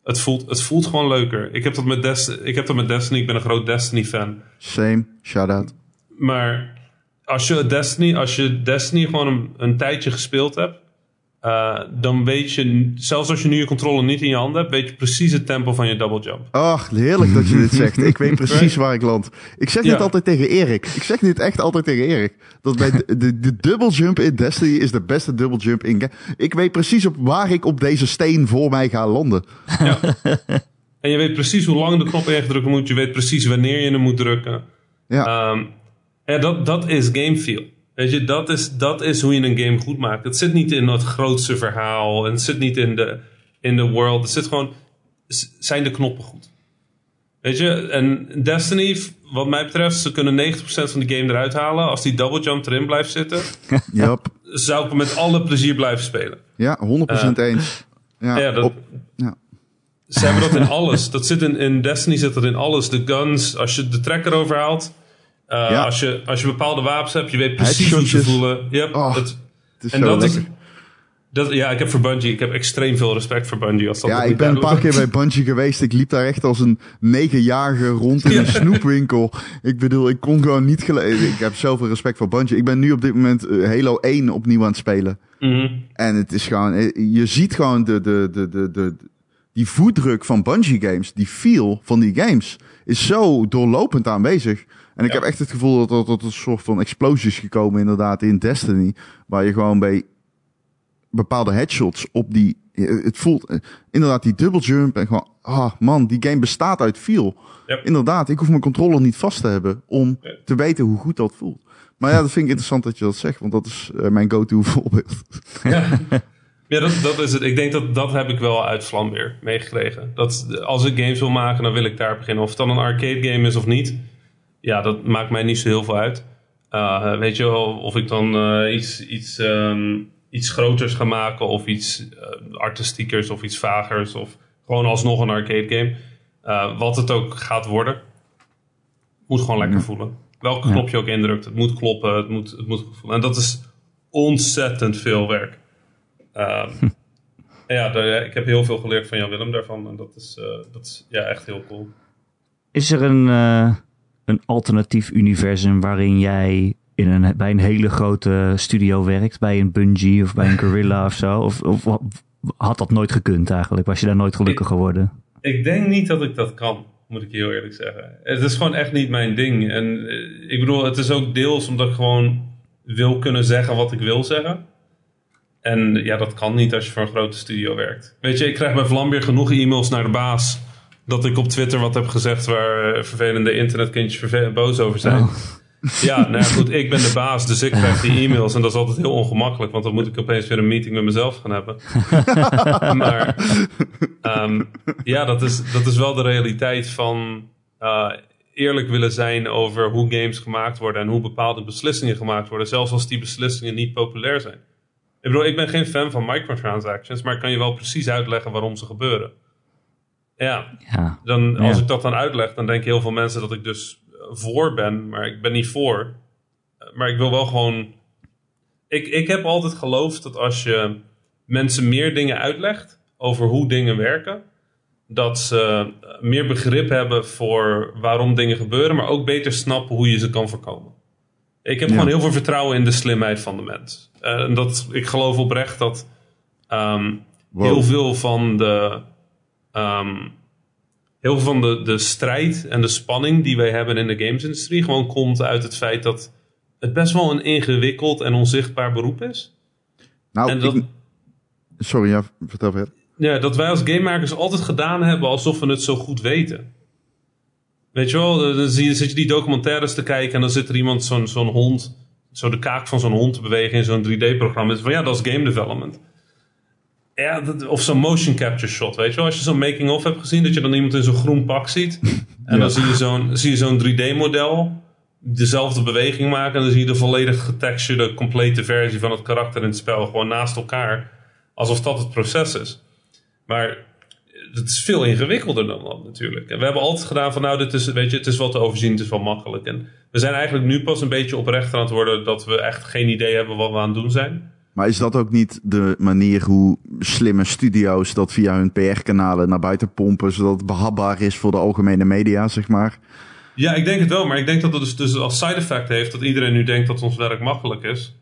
Het voelt, het voelt gewoon leuker. Ik heb, dat met Des, ik heb dat met Destiny, ik ben een groot Destiny-fan. Same, shout-out. Maar als je Destiny, als je Destiny gewoon een, een tijdje gespeeld hebt, eh, dan weet je, zelfs als je nu je controle niet in je handen hebt, weet je precies het tempo van je double jump. Ach, heerlijk dat je dit [LAUGHS] zegt. Ik weet precies waar ik land. Ik zeg dit Ja. altijd tegen Erik. Ik zeg dit echt altijd tegen Erik. Dat bij de, de, de double jump in Destiny is de beste double jump in. Ik weet precies op waar ik op deze steen voor mij ga landen. [LAUGHS] En je weet precies hoe lang de knop ingedrukt moet. Je weet precies wanneer je hem moet drukken. Ja, Ehm, ja, dat, dat is game feel. Weet je, dat is, dat is hoe je een game goed maakt. Het zit niet in het grootste verhaal. En het zit niet in de, in de world. Het zit gewoon, zijn de knoppen goed? Weet je, en Destiny, wat mij betreft, ze kunnen 90% van de game eruit halen. Als die double jump erin blijft zitten, [LAUGHS] Yep. zou ik met alle plezier blijven spelen. ja 100% eens. Ja, Ja, dat, op- ja. Ze hebben dat in alles. Dat zit in, in Destiny zit dat in alles. De guns, als je de trekker overhaalt. Eh, Ja. als, je, als je bepaalde wapens hebt, je weet precies hoe ze Headshotjes. voelen. Yep, Oh, het, en dat lekker. is. Dat, ja, ik heb voor Bungie, ik heb extreem veel respect voor Bungie. Als dat Ja, ik ben een paar keer bij Bungie geweest. Ik liep daar echt als een negenjarige rond in [LAUGHS] een snoepwinkel. Ik bedoel, ik kon gewoon niet gelezen. Ik heb zoveel respect voor Bungie. Ik ben nu op dit moment eh, Halo 1 opnieuw aan het spelen. Mhm. En het is gewoon, eh, je ziet gewoon de, de, de, de, de, die voetdruk van Bungie games, die feel van die games, is zo doorlopend aanwezig. En ik Ja. heb echt het gevoel dat er tot een soort van explosie is gekomen inderdaad in Destiny. Waar je gewoon bij bepaalde headshots op die, eh, het voelt eh, inderdaad die double jump en gewoon, ah man, die game bestaat uit feel. Ja. Inderdaad, ik hoef mijn controller niet vast te hebben om Ja. te weten hoe goed dat voelt. Maar ja, dat vind ik interessant dat je dat zegt, want dat is eh, mijn go-to [LAUGHS] voorbeeld. Ja, ja dat, dat is het. Ik denk dat dat heb ik wel uit Vlambeer meegekregen. Dat als ik games wil maken, dan wil ik daar beginnen. Of het dan een arcade game is of niet. Ja, dat maakt mij niet zo heel veel uit. Uh, weet je wel, of ik dan uh, iets, iets, um, iets groters ga maken. Of iets uh, artistiekers of iets vagers. Of gewoon alsnog een arcade game. Wat het ook gaat worden. Moet gewoon lekker voelen. Welke knop je ook indrukt. Het moet kloppen. Het moet, het moet voelen. En dat is ontzettend veel werk. Um, [LAUGHS] ja, daar, ik heb heel veel geleerd van Jan Willem daarvan. En dat is, uh, dat is ja, echt heel cool. Is er een, uh, een alternatief universum waarin jij in een, bij een hele grote studio werkt? Bij een Bungie of bij een Gorilla of zo? Of, of, had dat nooit gekund eigenlijk? Was je daar nooit gelukkig geworden? Ik denk niet dat ik dat kan, moet ik heel eerlijk zeggen. Het is gewoon echt niet mijn ding. En uh, ik bedoel, het is ook deels omdat ik gewoon wil kunnen zeggen wat ik wil zeggen. En ja, dat kan niet als je voor een grote studio werkt. Weet je, ik krijg bij Vlambeer genoeg e-mails naar de baas. Dat ik op Twitter wat heb gezegd waar uh, vervelende internetkindjes boos over zijn. Oh. Ja, nou ja, goed, ik ben de baas, dus ik krijg die e-mails. En dat is altijd heel ongemakkelijk, want dan moet ik opeens weer een meeting met mezelf gaan hebben. [LAUGHS] maar um, ja, dat is, dat is wel de realiteit van uh, eerlijk willen zijn over hoe games gemaakt worden en hoe bepaalde beslissingen gemaakt worden. Zelfs als die beslissingen niet populair zijn. Ik bedoel, ik ben geen fan van microtransactions, maar ik kan je wel precies uitleggen waarom ze gebeuren. Ja, ja. Dan, als ja. ik dat dan uitleg, dan denken heel veel mensen dat ik dus voor ben, maar ik ben niet voor. Maar ik wil wel gewoon. Ik, ik heb altijd geloofd dat als je mensen meer dingen uitlegt over hoe dingen werken, dat ze meer begrip hebben voor waarom dingen gebeuren, maar ook beter snappen hoe je ze kan voorkomen. Ik heb ja. gewoon heel veel vertrouwen in de slimheid van de mens. En dat, ik geloof oprecht dat um, wow. heel veel van de. Um, heel veel van de, de strijd en de spanning die wij hebben in de gamesindustrie gewoon komt uit het feit dat het best wel een ingewikkeld en onzichtbaar beroep is. Nou, en dat, ik, sorry, ja, vertel verder. Ja, dat wij als gamemakers altijd gedaan hebben alsof we het zo goed weten. Weet je wel, dan zit je die documentaires te kijken en dan zit er iemand, zo'n zo'n hond, zo de kaak van zo'n hond te bewegen in zo'n 3D-programma. Van ja, dat is game development. Ja, dat, of zo'n motion capture shot, weet je wel. Als je zo'n making-of hebt gezien, dat je dan iemand in zo'n groen pak ziet. En ja. dan zie je zo'n zie je zo'n 3D-model dezelfde beweging maken. En dan zie je de volledig getextured, complete versie van het karakter in het spel gewoon naast elkaar. Alsof dat het proces is. Maar het is veel ingewikkelder dan dat natuurlijk. En we hebben altijd gedaan van nou, dit is, weet je, het is wel te overzien, het is wel makkelijk. En we zijn eigenlijk nu pas een beetje oprecht aan het worden dat we echt geen idee hebben wat we aan het doen zijn. Maar is dat ook niet de manier hoe slimme studio's dat via hun PR-kanalen naar buiten pompen, zodat het behapbaar is voor de algemene media, zeg maar? Ja, ik denk het wel, maar ik denk dat het dus, dus als side effect heeft dat iedereen nu denkt dat ons werk makkelijk is.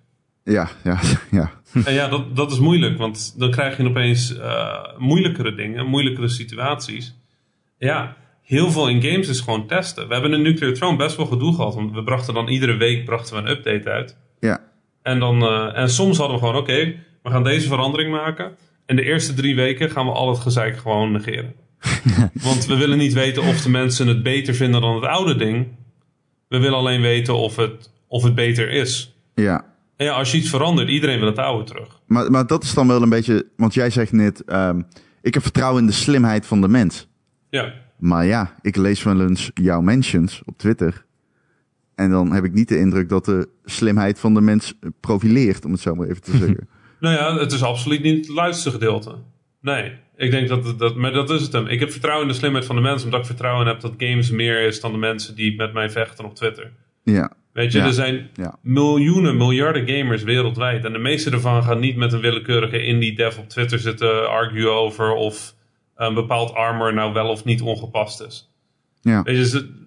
Ja, ja, [LAUGHS] ja. En ja, dat, dat is moeilijk, want dan krijg je opeens uh, moeilijkere dingen, moeilijkere situaties. Ja, heel veel in games is gewoon testen. We hebben in Nuclear Throne best wel gedoe gehad, want we brachten dan iedere week brachten we een update uit. Ja. En, dan, uh, en soms hadden we gewoon, oké, we gaan deze verandering maken. En de eerste drie weken gaan we al het gezeik gewoon negeren. [LAUGHS] want we willen niet weten of de mensen het beter vinden dan het oude ding. We willen alleen weten of het, of het beter is. Ja. En ja, als je iets verandert, iedereen wil het oude terug. Maar, maar dat is dan wel een beetje, want jij zegt net, um, ik heb vertrouwen in de slimheid van de mens. Ja. Maar ja, ik lees wel eens jouw mentions op Twitter. En dan heb ik niet de indruk dat de slimheid van de mens profileert, om het zo maar even te zeggen. [LAUGHS] nou ja, het is absoluut niet het luidste gedeelte. Nee, ik denk dat, dat, maar dat is het hem. Ik heb vertrouwen in de slimheid van de mens, omdat ik vertrouwen heb dat games meer is dan de mensen die met mij vechten op Twitter. Ja. Weet je, Ja. er zijn Ja. miljoenen, miljarden gamers wereldwijd. En de meeste ervan gaan niet met een willekeurige indie dev op Twitter zitten arguen over of een bepaald armor nou wel of niet ongepast is. Ja. Weet je, ze-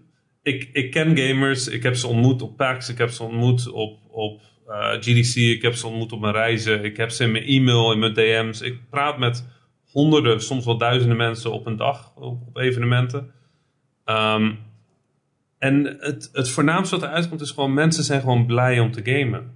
ik, ik ken gamers, ik heb ze ontmoet op PAX, ik heb ze ontmoet op, op eh, GDC, ik heb ze ontmoet op mijn reizen, ik heb ze in mijn e-mail, in mijn DM's. Ik praat met honderden, soms wel duizenden mensen op een dag op, op evenementen. Ehm, en het, het voornaamste wat eruit komt is gewoon, mensen zijn gewoon blij om te gamen.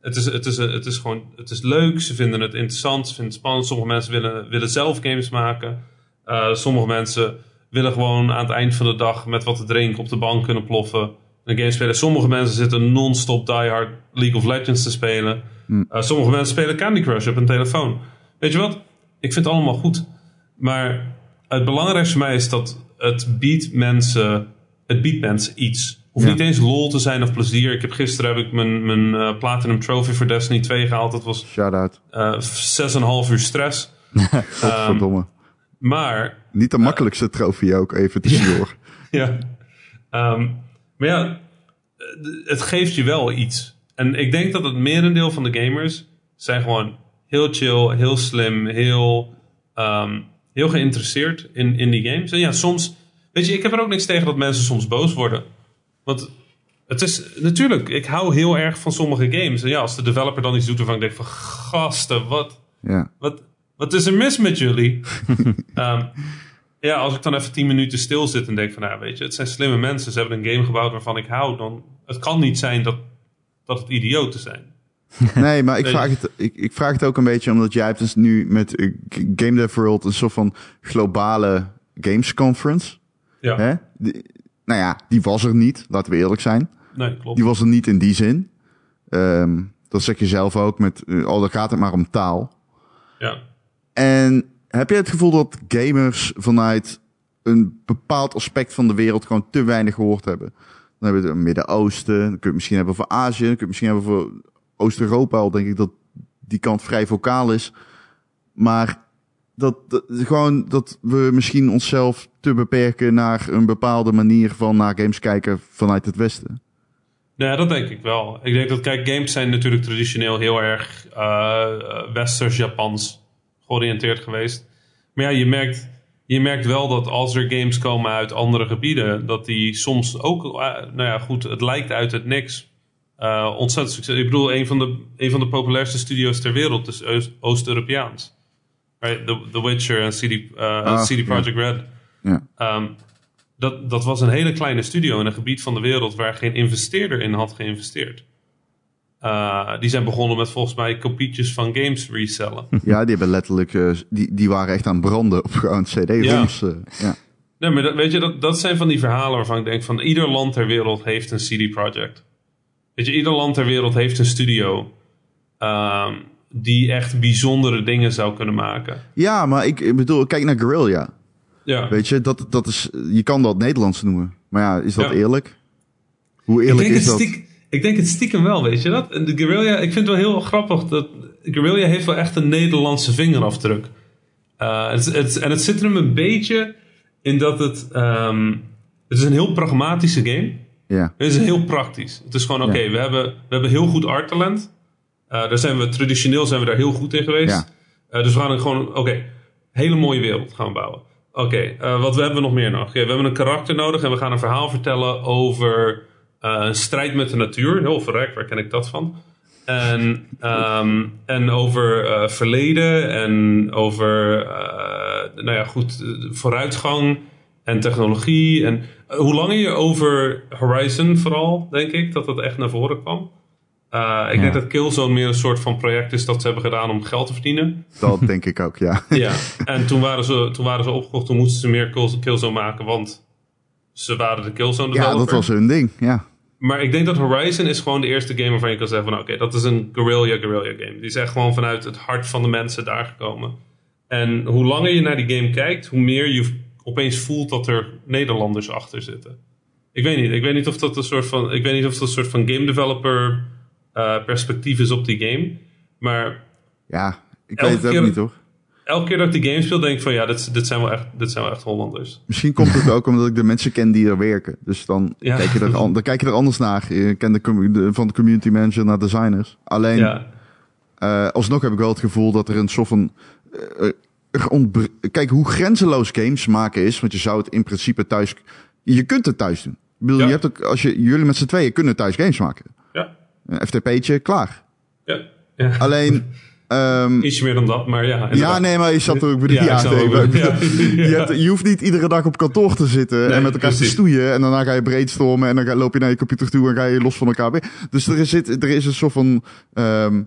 Het is, het, is, het is gewoon, het is leuk, ze vinden het interessant, ze vinden het spannend. Sommige mensen willen, willen zelf games maken. Eh, sommige mensen willen gewoon aan het eind van de dag met wat te drinken op de bank kunnen ploffen. Een game spelen. Sommige mensen zitten non-stop Die Hard League of Legends te spelen. Eh, sommige mensen spelen Candy Crush op een telefoon. Weet je wat? Ik vind het allemaal goed. Maar het belangrijkste voor mij is dat het biedt mensen, het biedt mensen iets. Hoeft Ja. niet eens lol te zijn of plezier. Ik heb, gisteren heb ik mijn, mijn eh, Platinum Trophy voor Destiny 2 gehaald. Dat was Shout-out. eh 6,5 uur stress. [LAUGHS] Godverdomme. Maar Niet de makkelijkste trofee ook, even tussendoor. [LAUGHS] Ja. Ehm, maar ja, eh, het geeft je wel iets. En ik denk dat het merendeel van de gamers zijn gewoon heel chill, heel slim, heel, ehm, heel geïnteresseerd in, in die games. En ja, soms, weet je, ik heb er ook niks tegen dat mensen soms boos worden. Want het is natuurlijk, ik hou heel erg van sommige games. En ja, als de developer dan iets doet waarvan ik denk van gasten, wat, Ja. wat, wat is er mis met jullie? [LAUGHS] Ehm, ja, als ik dan even 10 minuten stil zit en denk van, nou weet je, het zijn slimme mensen. Ze hebben een game gebouwd waarvan ik hou. Dan, het kan niet zijn dat, dat het idioten zijn. [LAUGHS] Nee, maar ik vraag, het, ik, ik vraag het ook een beetje omdat jij hebt dus nu met eh, Game Dev World een soort van globale games conference. Ja, Hè? Die- nou ja, die was er niet, laten we eerlijk zijn. nee, klopt. Die was er niet in die zin. Ehm, dat zeg je zelf ook met, eh, oh, dan gaat het maar om taal. Ja. En heb je het gevoel dat gamers vanuit een bepaald aspect van de wereld gewoon te weinig gehoord hebben? Dan hebben we het Midden-Oosten, dan kun je het misschien hebben voor Azië, dan kun je het misschien hebben voor Oost-Europa, al denk ik dat die kant vrij vocaal is. Maar dat, gewoon dat we misschien onszelf te beperken naar een bepaalde manier van naar games kijken vanuit het Westen. Ja, dat denk ik wel. Ik denk dat, kijk, games zijn natuurlijk traditioneel heel erg eh westers-Japans georiënteerd geweest. Maar ja, je merkt, je merkt wel dat als er games komen uit andere gebieden, dat die soms ook, eh, nou ja, goed, het lijkt uit het niks. eh, ontzettend succes. Ik bedoel, een van, de, een van de populairste studio's ter wereld is Oost- Oost-Europeaans. Right? The, The Witcher en CD, eh, Ah, CD. Projekt Red. Ehm, dat, dat was een hele kleine studio in een gebied van de wereld waar geen investeerder in had geïnvesteerd. Eh, die zijn begonnen met volgens mij kopietjes van games resellen. [LAUGHS] Ja, die hebben letterlijk, eh, die, die waren echt aan het branden op gewoon CD-ROMs. eh, ja. nee, maar dat, weet je, dat, dat zijn van die verhalen waarvan ik denk van ieder land ter wereld heeft een CD Projekt. Weet je, ieder land ter wereld heeft een studio ehm, die echt bijzondere dingen zou kunnen maken. ja, maar ik, ik bedoel, kijk naar Guerrilla. Ja. Weet je, dat, dat is, je kan dat Nederlands noemen. Maar ja, is dat Ja. eerlijk? Hoe Ik eerlijk denk, is het dat? stiek- ik denk het stiekem wel, weet je dat? En De Guerrilla, ik vind het wel heel grappig dat Guerrilla heeft wel echt een Nederlandse vingerafdruk. Eh, het, het, en het zit er hem een beetje in dat het... ehm, het is een heel pragmatische game. Ja, Het is heel praktisch. Het is gewoon, oké, Ja. we, hebben, we hebben heel goed arttalent. Eh daar zijn we, traditioneel zijn we daar heel goed in geweest. Ja. Eh, dus we gaan gewoon, oké, hele mooie wereld gaan we bouwen. Oké, wat hebben we nog meer? Oké, we hebben een karakter nodig en we gaan een verhaal vertellen over een strijd met de natuur. Heel verrek, waar ken ik dat van? En, ehm, en over eh, verleden en over eh, nou ja, goed, eh, vooruitgang en technologie. En eh, hoe langer je over Horizon vooral, denk ik, dat dat echt naar voren kwam. Eh, ik Ja. denk dat Killzone meer een soort van project is dat ze hebben gedaan om geld te verdienen. Dat denk ik ook, ja. [LAUGHS] Ja, en toen waren ze, toen waren ze opgekocht, toen moesten ze meer Kill- Killzone maken, want ze waren de Killzone Ja, developer. dat was hun ding, ja. Maar ik denk dat Horizon is gewoon de eerste game waarvan je kan zeggen van oké, dat is een guerrilla guerrilla game. Die is echt gewoon vanuit het hart van de mensen daar gekomen. En hoe langer je naar die game kijkt, hoe meer je opeens voelt dat er Nederlanders achter zitten. Ik weet niet, ik weet niet of dat een soort van, ik weet niet of dat een soort van game developer eh, perspectief is op die game. Maar Ja, ik weet het ook keer- niet hoor. Elke keer dat ik die game speel, denk ik van ja, dit, dit, zijn, wel echt, dit zijn wel echt Hollanders. Misschien komt het ook omdat ik de mensen ken die er werken. Dus dan, [LAUGHS] Ja. kijk, je er, dan kijk je er anders naar. Je kent de, van de community manager naar designers. Alleen, Ja, eh, alsnog heb ik wel het gevoel dat er een soort van... eh, ontbre- Kijk, hoe grenzeloos games maken is. Want je zou het in principe thuis... Je kunt het thuis doen. Ik bedoel, Ja. je hebt ook, als je, jullie met z'n tweeën kunnen thuis games maken. ja, Een FTP'tje, klaar. ja. ja. Alleen... [LAUGHS] ehm, Ietsje meer dan dat, maar ja. ja, nee, maar je zat er ook bedoel, Ja, wel. Ja. [LAUGHS] je, hebt, je hoeft niet iedere dag op kantoor te zitten Nee, en met elkaar te stoeien. En daarna ga je brainstormen en dan ga, loop je naar je computer toe en ga je los van elkaar weer. Dus er is, zit- er is een soort van... ehm,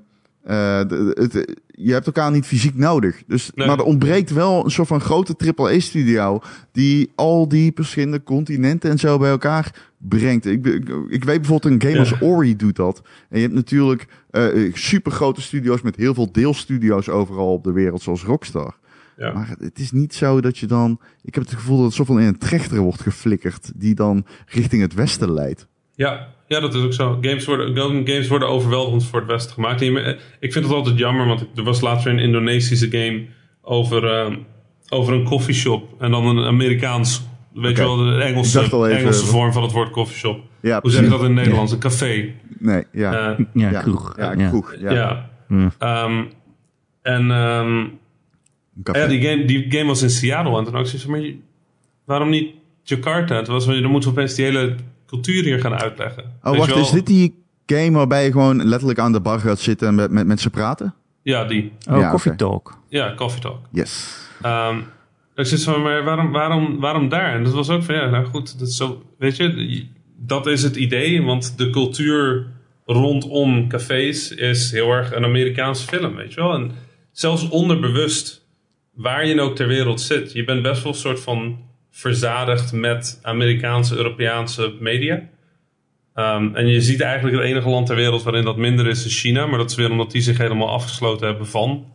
eh, het, je hebt elkaar niet fysiek nodig. Dus, Nee. Maar er ontbreekt wel een soort van grote AAA-studio... die al die verschillende continenten en zo bij elkaar brengt. Ik, ik, ik weet bijvoorbeeld een game Ja. als Ori doet dat. En je hebt natuurlijk eh super grote studio's met heel veel deelstudio's overal op de wereld, zoals Rockstar. Ja. Maar het is niet zo dat je dan... Ik heb het gevoel dat het zoveel in een trechter wordt geflikkerd... die dan richting het westen leidt. Ja, ja, dat is ook zo. Games worden, games worden overweldigend voor het Westen gemaakt. Je- Ik vind het altijd jammer, want er was laatst weer een Indonesische game over, eh, over een coffeeshop. En dan een Amerikaans, weet je wel, de Engelse, dacht al even- Engelse vorm van het woord coffeeshop. Ja, Hoe zeg je dat in het. Nederlands? Een café. Nee, ja. Eh, Ja, ja, kroeg. Ja, Ja. kroeg. Ja. ja. Hm. Ehm, en ehm, ja, die game, die game was in Seattle. En toen had ik maar waarom niet Jakarta? Het was, dan moeten we opeens die hele cultuur hier gaan uitleggen. oh, Weet wacht. wel? Is dit die game waarbij je gewoon letterlijk aan de bar gaat zitten... en met, met mensen praten? Ja, die. Oh, Ja, Coffee. Talk. Ja, Coffee Talk. Yes. Ehm ik zit zo, maar waarom, waarom, waarom daar? En dat was ook van, ja, nou goed, dat is zo, weet je, dat is het idee, want de cultuur rondom cafés is heel erg een Amerikaanse film, weet je wel. En zelfs onderbewust, waar je ook ter wereld zit, je bent best wel een soort van verzadigd met Amerikaanse, Europese media. Ehm, en je ziet eigenlijk het enige land ter wereld waarin dat minder is, is China. Maar dat is weer omdat die zich helemaal afgesloten hebben van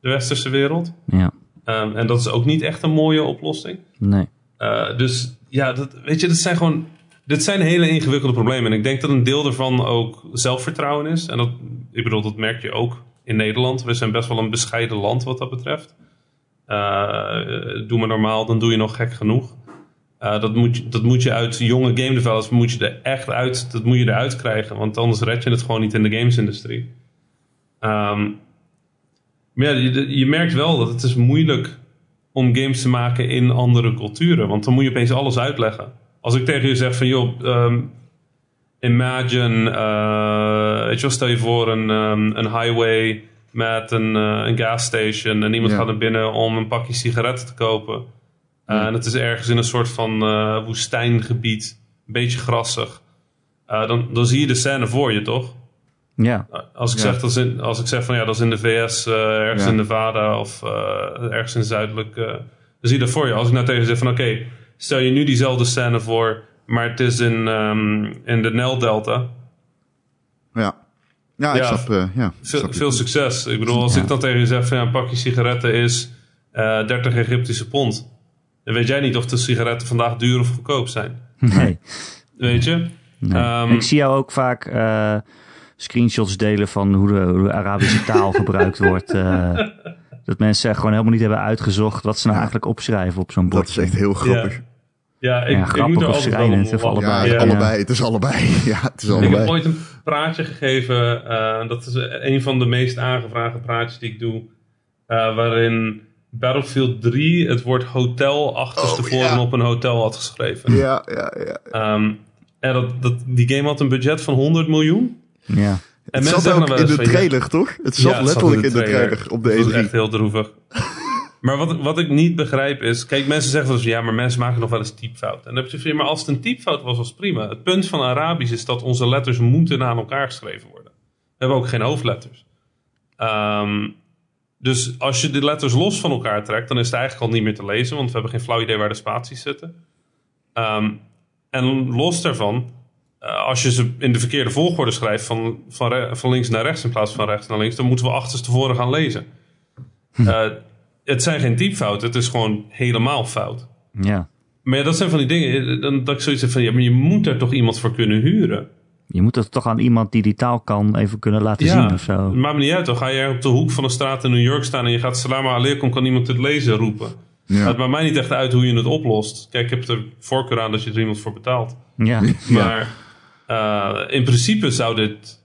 de westerse wereld. Ja, Ehm, en dat is ook niet echt een mooie oplossing. nee. Uh, dus ja, dat, weet je, dat zijn gewoon. Dit zijn hele ingewikkelde problemen. En ik denk dat een deel daarvan ook zelfvertrouwen is. En dat, ik bedoel, dat merk je ook in Nederland. We zijn best wel een bescheiden land wat dat betreft. Uh, doe maar normaal, dan doe je nog gek genoeg. Uh, dat, moet je, dat moet je uit jonge game developers moet je er echt uit, dat moet je eruit krijgen. Want anders red je het gewoon niet in de gamesindustrie. Um, maar je, je merkt wel dat het is moeilijk om games te maken in andere culturen. Want dan moet je opeens alles uitleggen. Als ik tegen je zeg van, joh, um, imagine, uh, stel je voor een, um, een highway met een, uh, een gasstation en iemand Ja. gaat naar binnen om een pakje sigaretten te kopen. Uh, Ja. En het is ergens in een soort van uh, woestijngebied, een beetje grassig. Dan, dan zie je de scène voor je, toch? Ja, Als ik, Ja. zeg, dat in, als ik zeg van ja, dat is in de VS, ergens in Nevada of ergens in zuidelijk. Dan zie je dat voor je. Als ik nou tegen zeg van oké, stel je nu diezelfde scène voor, maar het is in, um, in de Nel-delta. Ja. Ja, ik Ja, snap, uh, ja, Veel, snap je. veel succes. Ik bedoel, als Ja. ik dan tegen je zeg van ja, een pakje sigaretten is uh, 30 Egyptische pond. Dan weet jij niet of de sigaretten vandaag duur of goedkoop zijn. nee. Weet je? nee. Ehm, ik zie jou ook vaak eh, screenshots delen van hoe de, hoe de Arabische taal [LAUGHS] gebruikt wordt. eh, dat mensen gewoon helemaal niet hebben uitgezocht wat ze nou Ja. eigenlijk opschrijven op zo'n Dat bordje. is echt heel grappig. Ja, ik, Ja, ik grappig moet er of schrijnend, lachen. Ja, allebei. het- allebei. Het is allebei. [LAUGHS] Ja, het is Ik heb allebei. ooit een praatje gegeven. eh, dat is een van de meest aangevraagde praatjes die ik doe. eh, waarin Battlefield 3 het woord hotel achterstevoren Oh, ja. op een hotel had geschreven. Ja, ja, ja. Ehm, en dat, dat, die game had een budget van 100 miljoen. Ja. Het mensen zat ook in wel de van, trailer, toch? Het zat Ja, het letterlijk in de trailer, op de E Dat is E3. echt heel droevig. Maar wat, wat ik niet begrijp is... Kijk, mensen zeggen eens... Ja, maar mensen maken nog wel eens typfout. En dan heb je van, maar als het een typfout was, was het prima. Het punt van Arabisch is dat onze letters moeten aan elkaar geschreven worden. We hebben ook geen hoofdletters. Ehm, dus als je de letters los van elkaar trekt... dan is het eigenlijk al niet meer te lezen. Want we hebben geen flauw idee waar de spaties zitten. Ehm, en los daarvan... eh, als je ze in de verkeerde volgorde schrijft... Van, van, van links naar rechts in plaats van rechts naar links... dan moeten we achterstevoren gaan lezen. Eh, het zijn geen typfouten, het is gewoon helemaal fout. Ja. Maar ja, dat zijn van die dingen. Dan, dat ik zoiets heb van, ja, maar je moet daar toch iemand voor kunnen huren. Je moet het toch aan iemand die die taal kan even kunnen laten Ja, zien of zo. het maakt me niet uit. Dan ga je op de hoek van een straat in New York staan en je gaat salam alaikum, kan iemand het lezen roepen. Ja. Het maakt mij niet echt uit hoe je het oplost. Kijk, ik heb er voorkeur aan dat je er iemand voor betaalt. Ja. Maar eh, in principe zou dit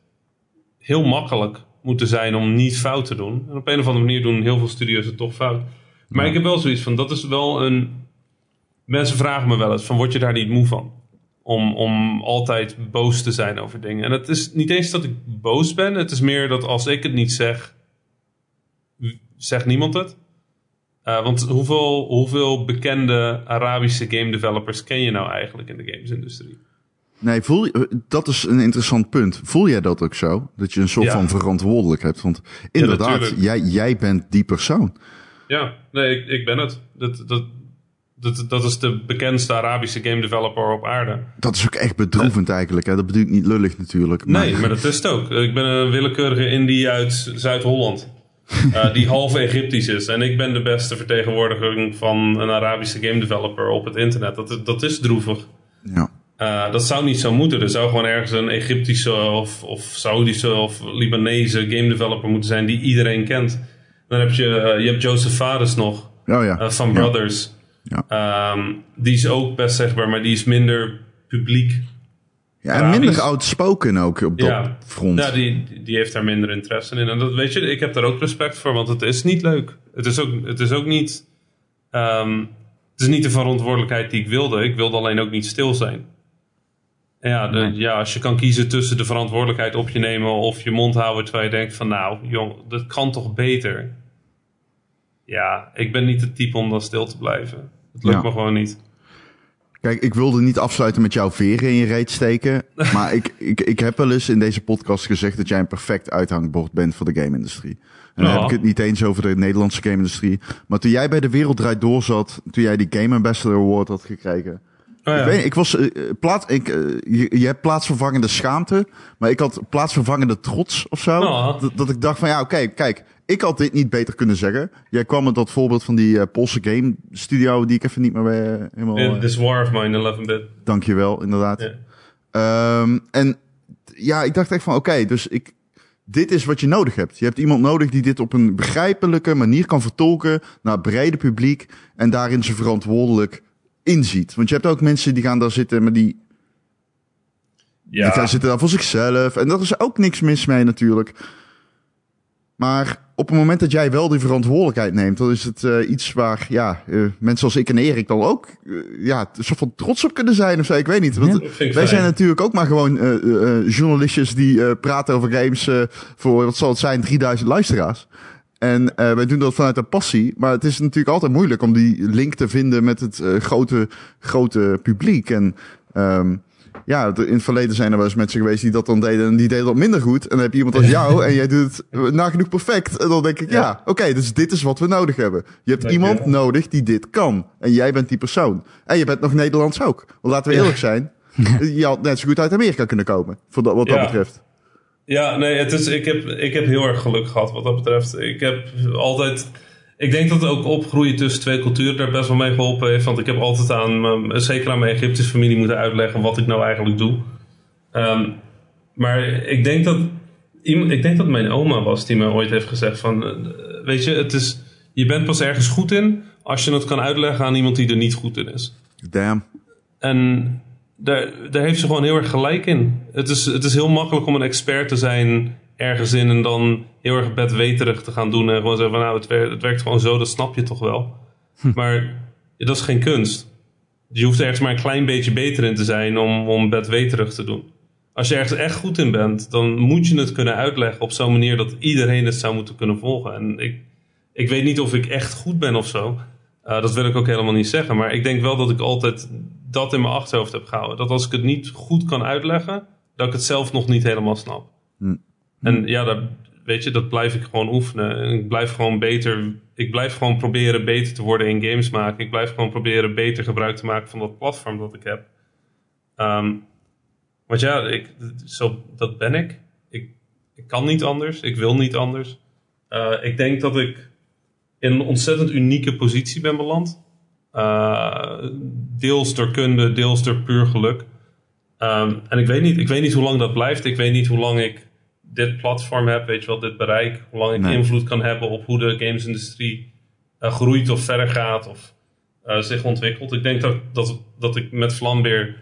heel makkelijk moeten zijn om niet fout te doen. En op een of andere manier doen heel veel studio's het toch fout. Maar Ja. ik heb wel zoiets van, dat is wel een... Mensen vragen me wel eens van, word je daar niet moe van? Om, om altijd boos te zijn over dingen. En het is niet eens dat ik boos ben. Het is meer dat als ik het niet zeg, zegt niemand het. Eh, want hoeveel, hoeveel bekende Arabische game developers ken je nou eigenlijk in de gamesindustrie? Nee, voel je, eh, dat is een interessant punt. Voel jij dat ook zo? Dat je een soort Ja. van verantwoordelijk hebt? Want inderdaad, jij, jij bent die persoon. Ja, nee, ik, ik ben het. Dat, dat, dat, dat is de bekendste Arabische game developer op aarde. Dat is ook echt bedroevend eigenlijk. Hè? Dat bedoel ik niet lullig natuurlijk. Maar, Nee, maar dat is het ook. Ik ben een willekeurige Indie uit Zuid-Holland. [LAUGHS] eh, die half Egyptisch is. En ik ben de beste vertegenwoordiger van een Arabische game developer op het internet. Dat, dat is droevig. Ja. Eh, dat zou niet zo moeten. Er zou gewoon ergens een Egyptische of, of Saudische of Libanese game developer moeten zijn die iedereen kent. Dan heb je, eh, je hebt Joseph Fares nog. Oh ja. eh, van. Brothers. Ja. Ehm, die is ook best zegbaar, maar die is minder publiek. ja, en Arabisch. minder outspoken ook op dat front. Ja, die, die heeft daar minder interesse in. En dat weet je, ik heb daar ook respect voor, want het is niet leuk. Het is ook, het is ook niet. ehm, het is niet de verantwoordelijkheid die ik wilde. Ik wilde alleen ook niet stil zijn. Ja, de, ja, als je kan kiezen tussen de verantwoordelijkheid op je nemen of je mond houden terwijl je denkt van nou, jong, dat kan toch beter. Ja, ik ben niet het type om dan stil te blijven. Het lukt Ja. me gewoon niet. Kijk, ik wilde niet afsluiten met jouw veren in je reet steken. [LAUGHS] maar ik, ik, ik heb wel eens in deze podcast gezegd dat jij een perfect uithangbord bent voor de game-industrie. En dan heb ik het niet eens over de Nederlandse game-industrie. Maar toen jij bij de Wereld Draait Door zat, toen jij die Game Ambassador Award had gekregen. Oh ja. Ik, weet, niet, ik was eh, plaats, ik, eh, je, je hebt plaatsvervangende schaamte, maar ik had plaatsvervangende trots of zo. Ja. Dat, dat ik dacht van ja, oké, kijk, ik had dit niet beter kunnen zeggen. Jij kwam met dat voorbeeld van die eh, Poolse game studio die ik even niet meer eh, helemaal. In This War of Mine, 11-bit. Dankjewel, inderdaad. Ja. Ehm, en ja, ik dacht echt van oké, dus ik, dit is wat je nodig hebt. Je hebt iemand nodig die dit op een begrijpelijke manier kan vertolken naar het brede publiek en daarin ze verantwoordelijk inziet. Want je hebt ook mensen die gaan daar zitten, maar die, die gaan Ja, zitten daar voor zichzelf. En daar is ook niks mis mee natuurlijk. Maar op het moment dat jij wel die verantwoordelijkheid neemt, dan is het eh, iets waar ja, eh, mensen als ik en Erik dan ook eh, ja, een soort van trots op kunnen zijn of zo. Ik weet niet. Want, Ja. Dat wij fijn. zijn natuurlijk ook maar gewoon journalistjes die praten over games voor, wat zal het zijn, 3000 luisteraars. En eh, wij doen dat vanuit een passie. Maar het is natuurlijk altijd moeilijk om die link te vinden met het eh, grote, grote publiek. En ehm, ja, in het verleden zijn er wel eens mensen geweest die dat dan deden en die deden dat minder goed. En dan heb je iemand als jou en jij doet het nagenoeg perfect. En dan denk ik, ja, Ja. oké, dus dit is wat we nodig hebben. Je hebt iemand nodig die dit kan. En jij bent die persoon. En je bent nog Nederlands ook. Want laten we eerlijk zijn. [LAUGHS] Je had net zo goed uit Amerika kunnen komen. Voor dat, wat dat Ja. betreft. Ja, nee, het is, ik, heb, ik heb heel erg geluk gehad wat dat betreft. Ik heb altijd. Ik denk dat ook opgroeien tussen twee culturen daar best wel mee geholpen heeft. Want ik heb altijd aan, zeker aan mijn Egyptische familie, moeten uitleggen wat ik nou eigenlijk doe. Ehm, maar ik denk dat. Ik denk dat mijn oma was die mij ooit heeft gezegd: van, eh, Weet je, het is, je bent pas ergens goed in als je het kan uitleggen aan iemand die er niet goed in is. Damn. En daar, daar heeft ze gewoon heel erg gelijk in. Het is, het is heel makkelijk om een expert te zijn ergens in en dan heel erg bedweterig te gaan doen. En gewoon zeggen van nou, het werkt, het werkt gewoon zo, dat snap je toch wel. Maar ja, dat is geen kunst. Je hoeft ergens maar een klein beetje beter in te zijn om, om bedweterig te doen. Als je ergens echt goed in bent, dan moet je het kunnen uitleggen op zo'n manier dat iedereen het zou moeten kunnen volgen. En ik, ik weet niet of ik echt goed ben of zo. Uh, dat wil ik ook helemaal niet zeggen. Maar ik denk wel dat ik altijd dat in mijn achterhoofd heb gehouden. Dat als ik het niet goed kan uitleggen, dat ik het zelf nog niet helemaal snap. Hm. En ja, dat, weet je, dat blijf ik gewoon oefenen. En ik blijf gewoon beter. Ik blijf gewoon proberen beter te worden in games maken. Ik blijf gewoon proberen beter gebruik te maken van dat platform dat ik heb. Um, want ja, ik, zo, dat ben ik. ik. Ik kan niet anders. Ik wil niet anders. Uh, ik denk dat ik in een ontzettend unieke positie ben beland. Uh, deels door kunde, deels door puur geluk. Um, en ik weet, niet, ik weet niet hoe lang dat blijft. Ik weet niet hoe lang ik dit platform heb, weet je wel, dit bereik. Hoe lang ik Nee. invloed kan hebben op hoe de gamesindustrie uh, groeit of verder gaat of uh, zich ontwikkelt. Ik denk dat, dat, dat ik met Vlambeer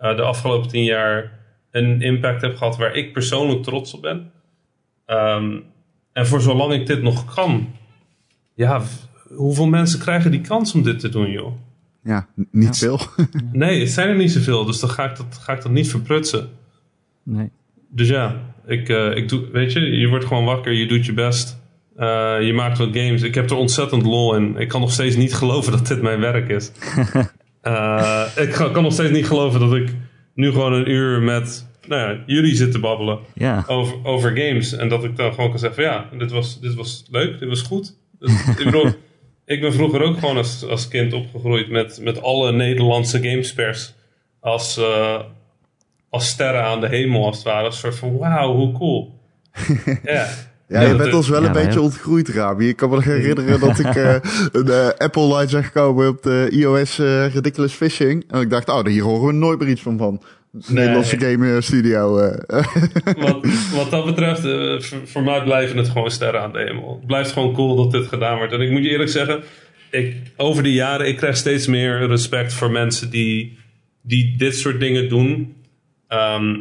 uh, de afgelopen tien jaar een impact heb gehad waar ik persoonlijk trots op ben. Um, en voor zolang ik dit nog kan, ja, hoeveel mensen krijgen die kans om dit te doen, joh? Ja, niet veel. [LAUGHS] Nee, het zijn er niet zoveel, dus dan ga ik dat, ga ik dat niet verprutsen. Nee. Dus ja, ik, uh, ik doe, weet je, je wordt gewoon wakker, je doet je best. Uh, je maakt wat games. Ik heb er ontzettend lol in. Ik kan nog steeds niet geloven dat dit mijn werk is. uh, [LAUGHS] ik kan nog steeds niet geloven dat ik nu gewoon een uur met nou ja, jullie zit te babbelen Ja. over, over games. En dat ik dan gewoon kan zeggen van ja, dit was, dit was leuk, dit was goed. Dus, ik bedoel, [LAUGHS] ik ben vroeger ook gewoon als, als kind opgegroeid met, met alle Nederlandse gamespers als, uh, als sterren aan de hemel als het ware. Een soort van wauw, hoe cool. ja. [LAUGHS] Ja, Ja, je bent ons wel ja, een beetje ontgroeid, Rami. Ik kan me nog herinneren dat ik eh, [LAUGHS] een eh, Apple Light zag komen op de iOS eh, Ridiculous Fishing. En ik dacht, oh, hier horen we nooit meer iets van van. Nederlandse game eh, studio. eh. [LAUGHS] wat, wat dat betreft, eh, voor, mij blijven het gewoon sterren aan de hemel. Het blijft gewoon cool dat dit gedaan wordt. En ik moet je eerlijk zeggen, ik, over de jaren, ik krijg steeds meer respect voor mensen die, die dit soort dingen doen. Ehm,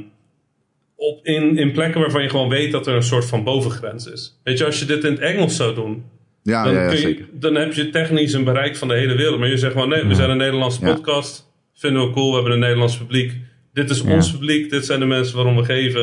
op, in, in plekken waarvan je gewoon weet dat er een soort van bovengrens is. Weet je, als je dit in het Engels zou doen, ja, dan, ja, ja, kun je, zeker. dan heb je technisch een bereik van de hele wereld. Maar je zegt gewoon, nee, we zijn een Nederlandse podcast. Vinden we cool, we hebben een Nederlands publiek. Dit is Ja. ons publiek, dit zijn de mensen waarom we geven.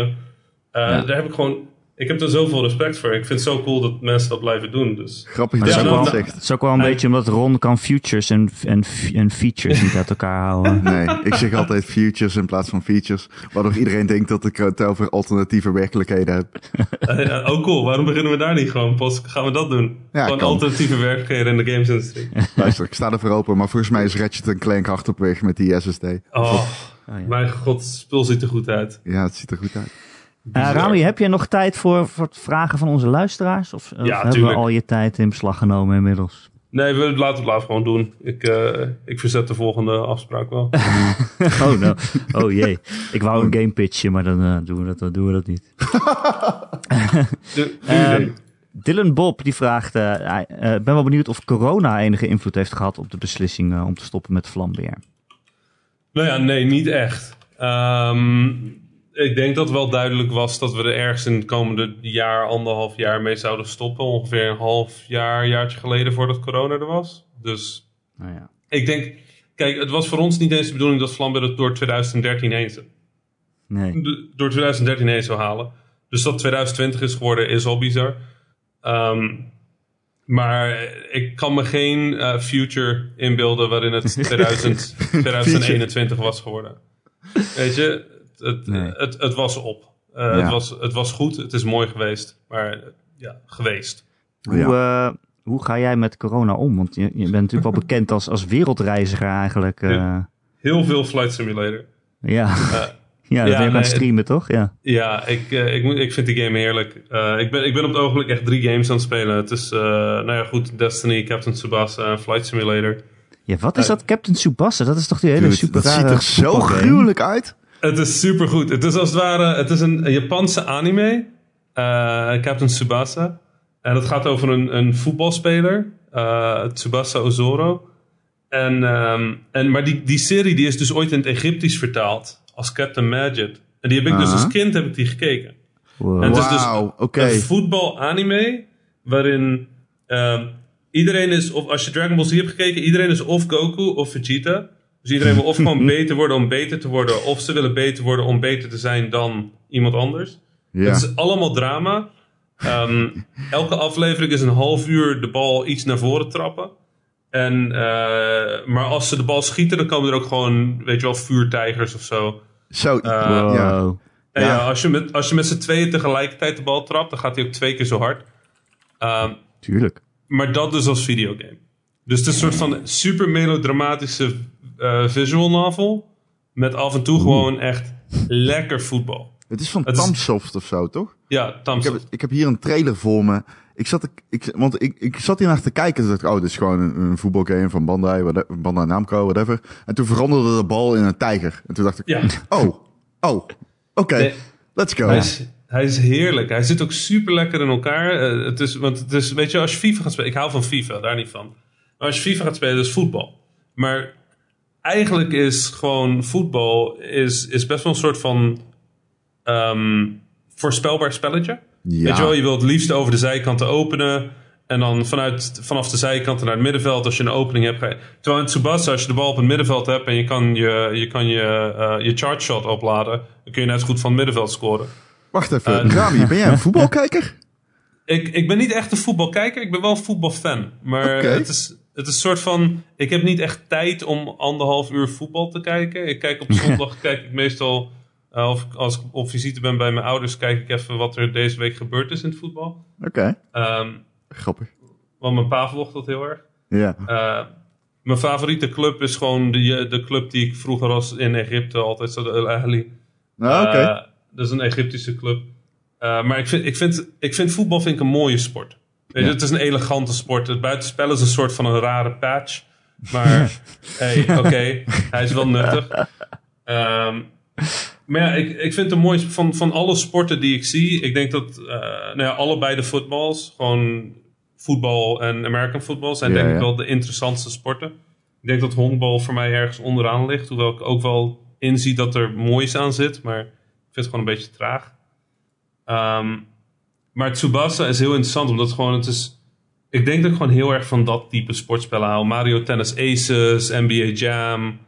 Eh, Ja. Daar heb ik gewoon, ik heb er zoveel respect voor. Ik vind het zo cool dat mensen dat blijven doen. Dus Grappig dat het je is Ja, ook dat wel, nou, zegt. het is ook wel een beetje omdat Ron kan futures en, en, en features niet uit elkaar houden. [LAUGHS] Nee, ik zeg altijd futures in plaats van features. Waardoor iedereen denkt dat ik het over alternatieve werkelijkheden heb. [LAUGHS] eh, eh, ook cool, waarom beginnen we daar niet gewoon? Pas gaan we dat doen? Ja, gewoon kan. alternatieve werkelijkheden in de gamesindustrie. Luister, ik sta er voor open. Maar volgens mij is Ratchet Clank hard op weg met die SSD. Oh, Oh, ja. mijn god, het spul ziet er goed uit. Ja, het ziet er goed uit. Eh, Bizar. Rami, heb je nog tijd voor, voor het vragen van onze luisteraars? Of, of hebben tuurlijk. we al je tijd in beslag genomen inmiddels? Nee, we laten het later gewoon doen. Ik, eh, ik verzet de volgende afspraak wel. [LAUGHS] Oh, no. oh jee. Ik wou een game pitchen, maar dan, eh, doen, we dat, dan doen we dat niet. [LAUGHS] De, [LAUGHS] Dylan Bob die vraagt, eh, eh, ik ben wel benieuwd of corona enige invloed heeft gehad op de beslissing eh, om te stoppen met Vlambeer. Nou ja, nee, niet echt. Ehm, ik denk dat wel duidelijk was dat we er ergens in het komende jaar, anderhalf jaar mee zouden stoppen. Ongeveer een half jaar, jaartje geleden voordat corona er was. Dus Nou ja. ik denk, kijk, het was voor ons niet eens de bedoeling dat Vlambeer het door 2013 heen, zou- Nee. door 2013 heen zou halen. Dus dat 2020 is geworden, is al bizar. Ehm, maar ik kan me geen eh, future inbeelden waarin het [LAUGHS] 2000, 2021 was geworden. Weet je, het, Nee. het, het was op. Eh, Ja. het, was, het was goed, het is mooi geweest. Maar ja, geweest. Hoe, eh, hoe ga jij met corona om? Want je, je bent natuurlijk wel [LAUGHS] bekend als, als wereldreiziger eigenlijk. eh. Ja. Heel veel Flight Simulator. ja. Ja, dat ja, ben je aan het streamen, toch? Ja. Ja, ik, eh, ik, moet- ik vind die game heerlijk. Eh, ik, ben, ik ben op het ogenblik echt drie games aan het spelen. Het is, eh, nou ja, goed, Destiny, Captain Tsubasa en Flight Simulator. ja, wat is dat? Captain Tsubasa? Dat is toch die hele Dude, super dat ziet er zo gruwelijk uit. Het is super goed. Het is als het ware, het is een, een Japanse anime, eh, Captain Tsubasa. En het gaat over een, een voetbalspeler, eh, Tsubasa Ozoro. En, ehm, en, maar die, die serie die is dus ooit in het Egyptisch vertaald als Captain Magic. En die heb ik dus als kind heb ik die gekeken. Wow. En het is dus een voetbal-anime waarin ehm, iedereen is, of als je Dragon Ball Z hebt gekeken, iedereen is of Goku of Vegeta. Dus iedereen wil of [LAUGHS] gewoon beter worden om beter te worden, of ze willen beter worden om beter te zijn dan iemand anders. Ja. Het is allemaal drama. Ehm, [LAUGHS] elke aflevering is een half uur de bal iets naar voren trappen. En, eh, maar als ze de bal schieten, dan komen er ook gewoon, weet je wel, vuurtijgers of zo. Zo, Eh, ja. En Ja. ja, als, je met, als je met z'n tweeën tegelijkertijd de bal trapt, dan gaat hij ook twee keer zo hard. Ehm, Tuurlijk. maar dat dus als videogame. Dus het is een soort van super melodramatische eh, visual novel. Met af en toe gewoon echt lekker voetbal. Het is van is- Tamsoft of zo, toch? Ja, Ik heb, ik heb hier een trailer voor me. Ik zat, ik, want ik, ik zat hier naar te kijken. en dacht ik, oh, dit is gewoon een, een voetbalgame van Bandai, whate- Bandai Namco, whatever. En toen veranderde de bal in een tijger. En toen dacht ik, Ja. [LAUGHS] oh, oh, oké, Nee. let's go. Hij is, hij is heerlijk. Hij zit ook super lekker in elkaar. Eh, het is, want het is, weet je, als je FIFA gaat spelen. Ik hou van FIFA, daar niet van. Maar als je FIFA gaat spelen, is voetbal. Maar eigenlijk is gewoon voetbal is, is best wel een soort van ehm, voorspelbaar spelletje. Ja. Weet je wel, je wilt het liefst over de zijkanten openen. En dan vanuit, vanaf de zijkanten naar het middenveld, als je een opening hebt. Terwijl in Tsubasa, als je de bal op het middenveld hebt en je kan je, je, kan je, eh, je charge shot opladen, dan kun je net goed van het middenveld scoren. Wacht even, Eh, Rami, ben jij een [LAUGHS] voetbalkijker? Ik, ik ben niet echt een voetbalkijker, ik ben wel een voetbalfan. Maar het, is, het is een soort van. Ik heb niet echt tijd om anderhalf uur voetbal te kijken. Ik kijk op [LAUGHS] zondag, kijk ik meestal. Eh, of als ik op visite ben bij mijn ouders, kijk ik even wat er deze week gebeurd is in het voetbal. Oké, Ehm, grappig. want mijn pa volgt dat heel erg. Ja, Eh, mijn favoriete club is gewoon de, de club die ik vroeger als in Egypte altijd zat, El Ahly. nou, oké. Eh, dat is een Egyptische club. Eh, maar ik vind, ik, vind, ik vind voetbal vind ik een mooie sport. Weet je, Ja. Het is een elegante sport. Het buitenspel is een soort van een rare patch. Maar [LAUGHS] hey, oké, hij is wel nuttig. Ehm, maar ja, ik, ik vind het mooi van, van alle sporten die ik zie. Ik denk dat eh, nou ja, allebei de voetbals, gewoon voetbal en American football, zijn Ja, denk ik wel de interessantste sporten. Ik denk dat honkbal voor mij ergens onderaan ligt. Hoewel ik ook wel inzie dat er moois aan zit. Maar ik vind het gewoon een beetje traag. Ehm, maar Tsubasa is heel interessant. Omdat gewoon, het is... Ik denk dat ik gewoon heel erg van dat type sportspellen hou. Mario Tennis Aces, NBA Jam.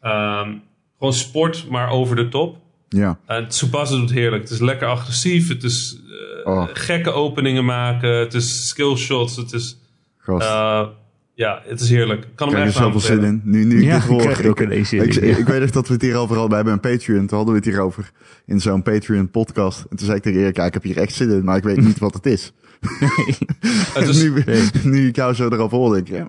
ehm, gewoon sport, maar over de top. Ja, En Tsubasa doet heerlijk. Het is lekker agressief. Het is eh, Oh. gekke openingen maken. Het is skill shots. Het is... gast. eh, ja, het is heerlijk. Ik kan hem krijg echt er zoveel zin in. Nu, nu ik Ja, dit ik hoor. krijg er ook ineens zin ik, in, ja. ik weet nog dat we het hierover hadden. We hebben een Patreon. Toen hadden we het hierover. In zo'n Patreon podcast. En toen zei ik tegen Erik, ja, ik heb hier echt zin in. Maar ik weet niet wat het is. [LAUGHS] Het is, nu, nu ik jou zo erop hoor, denk ik, ja,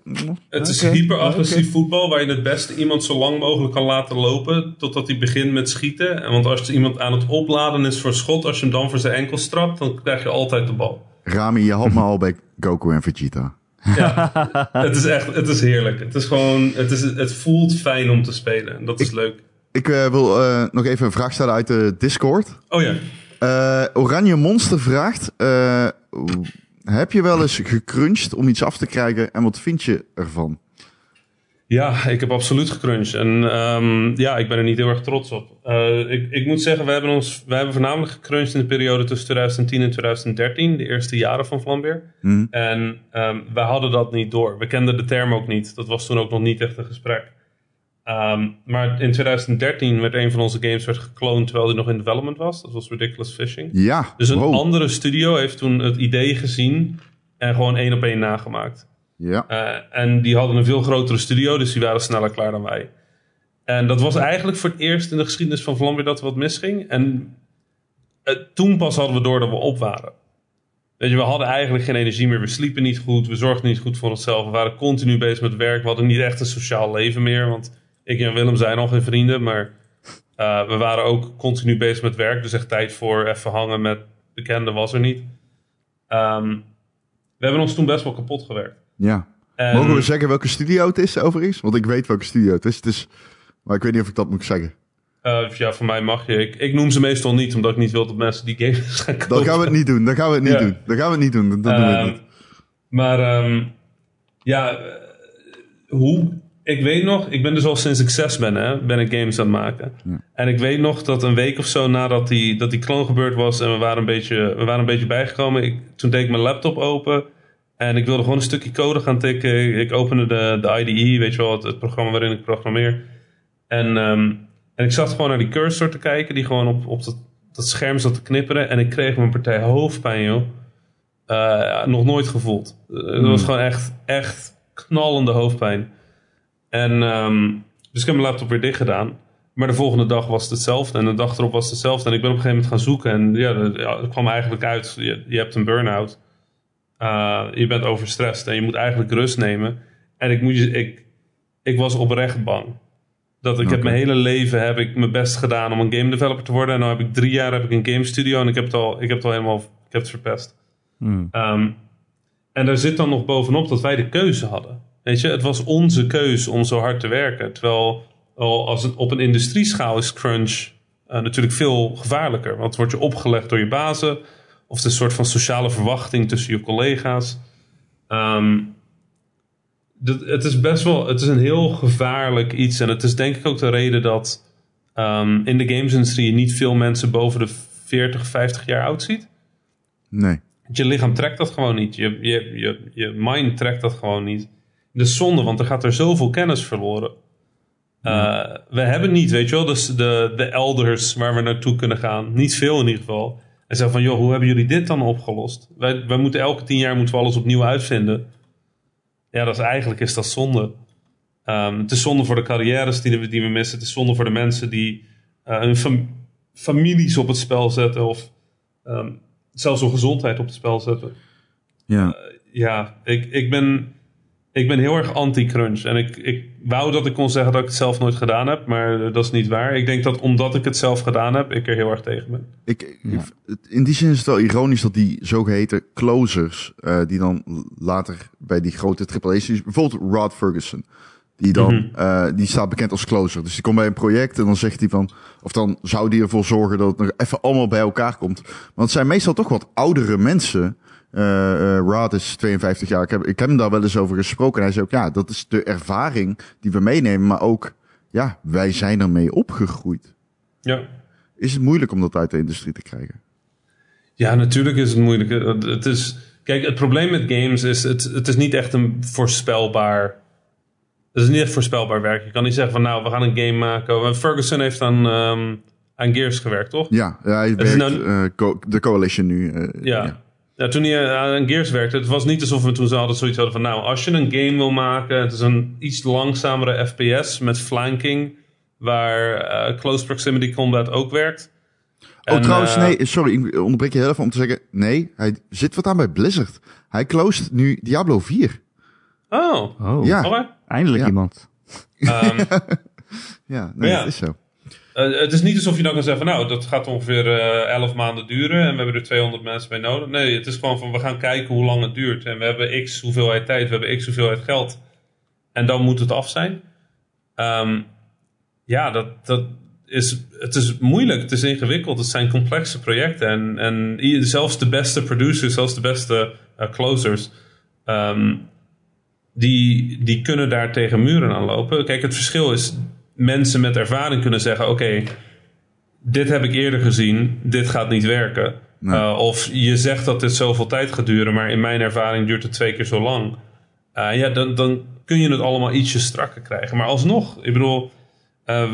Het is oké, hyper-agressief voetbal waar je het beste iemand zo lang mogelijk kan laten lopen totdat hij begint met schieten. En want als iemand aan het opladen is voor schot, als je hem dan voor zijn enkel strapt, dan krijg je altijd de bal. Rami, je had me al bij Goku en Vegeta. Ja, het is echt, het is heerlijk. Het is gewoon, het, is, het voelt fijn om te spelen. En dat is leuk. Ik eh, wil eh, nog even een vraag stellen uit de Discord. Oh ja, Eh, Oranje Monster vraagt... heb je wel eens gecrunched om iets af te krijgen en wat vind je ervan? Ja, ik heb absoluut gecrunched. En ehm, ja, ik ben er niet heel erg trots op. Eh, ik, ik moet zeggen, we hebben, ons, we hebben voornamelijk gecrunched in de periode tussen 2010 en 2013. De eerste jaren van Flambeer. Hm? En ehm, wij hadden dat niet door. We kenden de term ook niet. Dat was toen ook nog niet echt een gesprek. Ehm, maar in 2013 werd een van onze games werd gekloond terwijl die nog in development was. Dat was Ridiculous Fishing. Ja, Dus een wow. andere studio heeft toen het idee gezien en gewoon één op één nagemaakt. Ja, Eh, en die hadden een veel grotere studio, dus die waren sneller klaar dan wij. En dat was eigenlijk voor het eerst in de geschiedenis van Vlambeer dat er wat misging. En eh, toen pas hadden we door dat we op waren. Weet je, we hadden eigenlijk geen energie meer. We sliepen niet goed. We zorgden niet goed voor onszelf. We waren continu bezig met werk. We hadden niet echt een sociaal leven meer. Want ik en Willem zijn al geen vrienden. Maar eh, we waren ook continu bezig met werk. Dus echt tijd voor even hangen met bekenden was er niet. Ehm, we hebben ons toen best wel kapot gewerkt. ja. En- Mogen we zeggen welke studio het is overigens? Want ik weet welke studio het is. Het is maar ik weet niet of ik dat moet zeggen. Eh, ja, voor mij mag je. Ik, ik noem ze meestal niet, omdat ik niet wil dat mensen die games [LAUGHS] gaan kopen. Dan gaan we het niet doen. Dan gaan we het niet Ja. doen. Dan gaan we het niet doen. Dan doen we het niet. Maar ehm, ja, eh, hoe? Ik weet nog, ik ben dus al sinds ik zes ben, hè, ben ik games aan het maken. Ja. En ik weet nog dat een week of zo nadat die, dat die clone gebeurd was en we waren een beetje, we waren een beetje bijgekomen. Ik, toen deed ik mijn laptop open en ik wilde gewoon een stukje code gaan tikken. Ik opende de, de IDE, weet je wel, het, het programma waarin ik programmeer. En, ehm, en ik zat gewoon naar die cursor te kijken, die gewoon op, op dat, dat scherm zat te knipperen. En ik kreeg mijn partij hoofdpijn, joh. Uh, nog nooit gevoeld. Uh, Het was gewoon echt, echt knallende hoofdpijn. En um, dus ik heb mijn laptop weer dicht gedaan. Maar de volgende dag was het hetzelfde. En de dag erop was het hetzelfde. En ik ben op een gegeven moment gaan zoeken. En ja, het kwam eigenlijk uit. Je, je hebt een burn-out. Uh, je bent overstrest. En je moet eigenlijk rust nemen. En ik, moet je, ik, ik was oprecht bang. Dat ik heb mijn hele leven heb ik mijn best gedaan om een game developer te worden. En nu heb ik drie jaar heb ik een game studio. En ik heb het al, ik heb het al helemaal ik heb het verpest. Hmm. Um, en daar zit dan nog bovenop dat wij de keuze hadden. Weet je, het was onze keuze om zo hard te werken. Terwijl als het, op een industrieschaal is crunch uh, natuurlijk veel gevaarlijker. Want het wordt je opgelegd door je bazen. Of het is een soort van sociale verwachting tussen je collega's. Um, dat, het is best wel, het is een heel gevaarlijk iets. En het is denk ik ook de reden dat um, in de gamesindustrie je niet veel mensen boven de 40, 50 jaar oud ziet. Nee. Je lichaam trekt dat gewoon niet. Je, je, je, je mind trekt dat gewoon niet. De zonde, want er gaat er zoveel kennis verloren. Uh, we hebben niet, weet je wel, dus de, de elders waar we naartoe kunnen gaan. Niet veel in ieder geval. En zeggen van, joh, hoe hebben jullie dit dan opgelost? Wij, wij moeten elke tien jaar moeten we alles opnieuw uitvinden. Ja, dat is eigenlijk is dat zonde. Um, het is zonde voor de carrières die we, die we missen. Het is zonde voor de mensen die uh, hun fam families op het spel zetten. Of um, zelfs hun gezondheid op het spel zetten. Ja, uh, ja ik, ik, ben, ik ben heel erg anti-crunch. En ik, ik wou dat ik kon zeggen dat ik het zelf nooit gedaan heb, maar dat is niet waar. Ik denk dat omdat ik het zelf gedaan heb, ik er heel erg tegen ben. Ik, ja. In die zin is het wel ironisch dat die zogeheten closers, uh, die dan later bij die grote AAA-series, bijvoorbeeld Rod Ferguson, die dan, mm -hmm. uh, die staat bekend als closer. Dus die komt bij een project en dan zegt hij van, of dan zou die ervoor zorgen dat het nog even allemaal bij elkaar komt. Want het zijn meestal toch wat oudere mensen. Uh, uh, Rod is 52 jaar. Ik heb, ik heb hem daar wel eens over gesproken. En hij zei ook, ja, dat is de ervaring die we meenemen. Maar ook, ja, wij zijn ermee opgegroeid. Ja. Is het moeilijk om dat uit de industrie te krijgen? Ja, natuurlijk is het moeilijk. Het is, kijk, het probleem met games is, het, het is niet echt een voorspelbaar het is niet echt voorspelbaar werk. Je kan niet zeggen van nou, we gaan een game maken. Ferguson heeft aan, um, aan Gears gewerkt, toch? Ja, ja hij werkt nou, uh, co de Coalition nu. Uh, ja. ja. Ja. toen hij aan Gears werkte, het was niet alsof we toen hadden zoiets hadden van nou, als je een game wil maken, het is een iets langzamere FPS met flanking, waar uh, close proximity combat ook werkt. Oh, en, trouwens, nee, sorry, ik onderbreek je heel even om te zeggen, nee, hij zit wat aan bij Blizzard. Hij closed nu Diablo 4. Oh, oh. ja. Okay. Eindelijk Ja. iemand. Um, [LAUGHS] Ja, nee, Ja. dat is zo. Uh, het is niet alsof je dan kan zeggen van nou, dat gaat ongeveer uh, 11 maanden duren en we hebben er 200 mensen bij nodig. Nee, het is gewoon van we gaan kijken hoe lang het duurt. En we hebben x hoeveelheid tijd, we hebben x hoeveelheid geld. En dan moet het af zijn. Um, ja, dat, dat is, het is moeilijk, het is ingewikkeld, het zijn complexe projecten. En, en zelfs de beste producers, zelfs de beste uh, closers, um, die, die kunnen daar tegen muren aan lopen. Kijk, het verschil is, mensen met ervaring kunnen zeggen: Oké, dit heb ik eerder gezien, dit gaat niet werken. Nee. Uh, of je zegt dat dit zoveel tijd gaat duren, maar in mijn ervaring duurt het twee keer zo lang. Uh, ja, dan, dan kun je het allemaal ietsje strakker krijgen. Maar alsnog, ik bedoel, uh,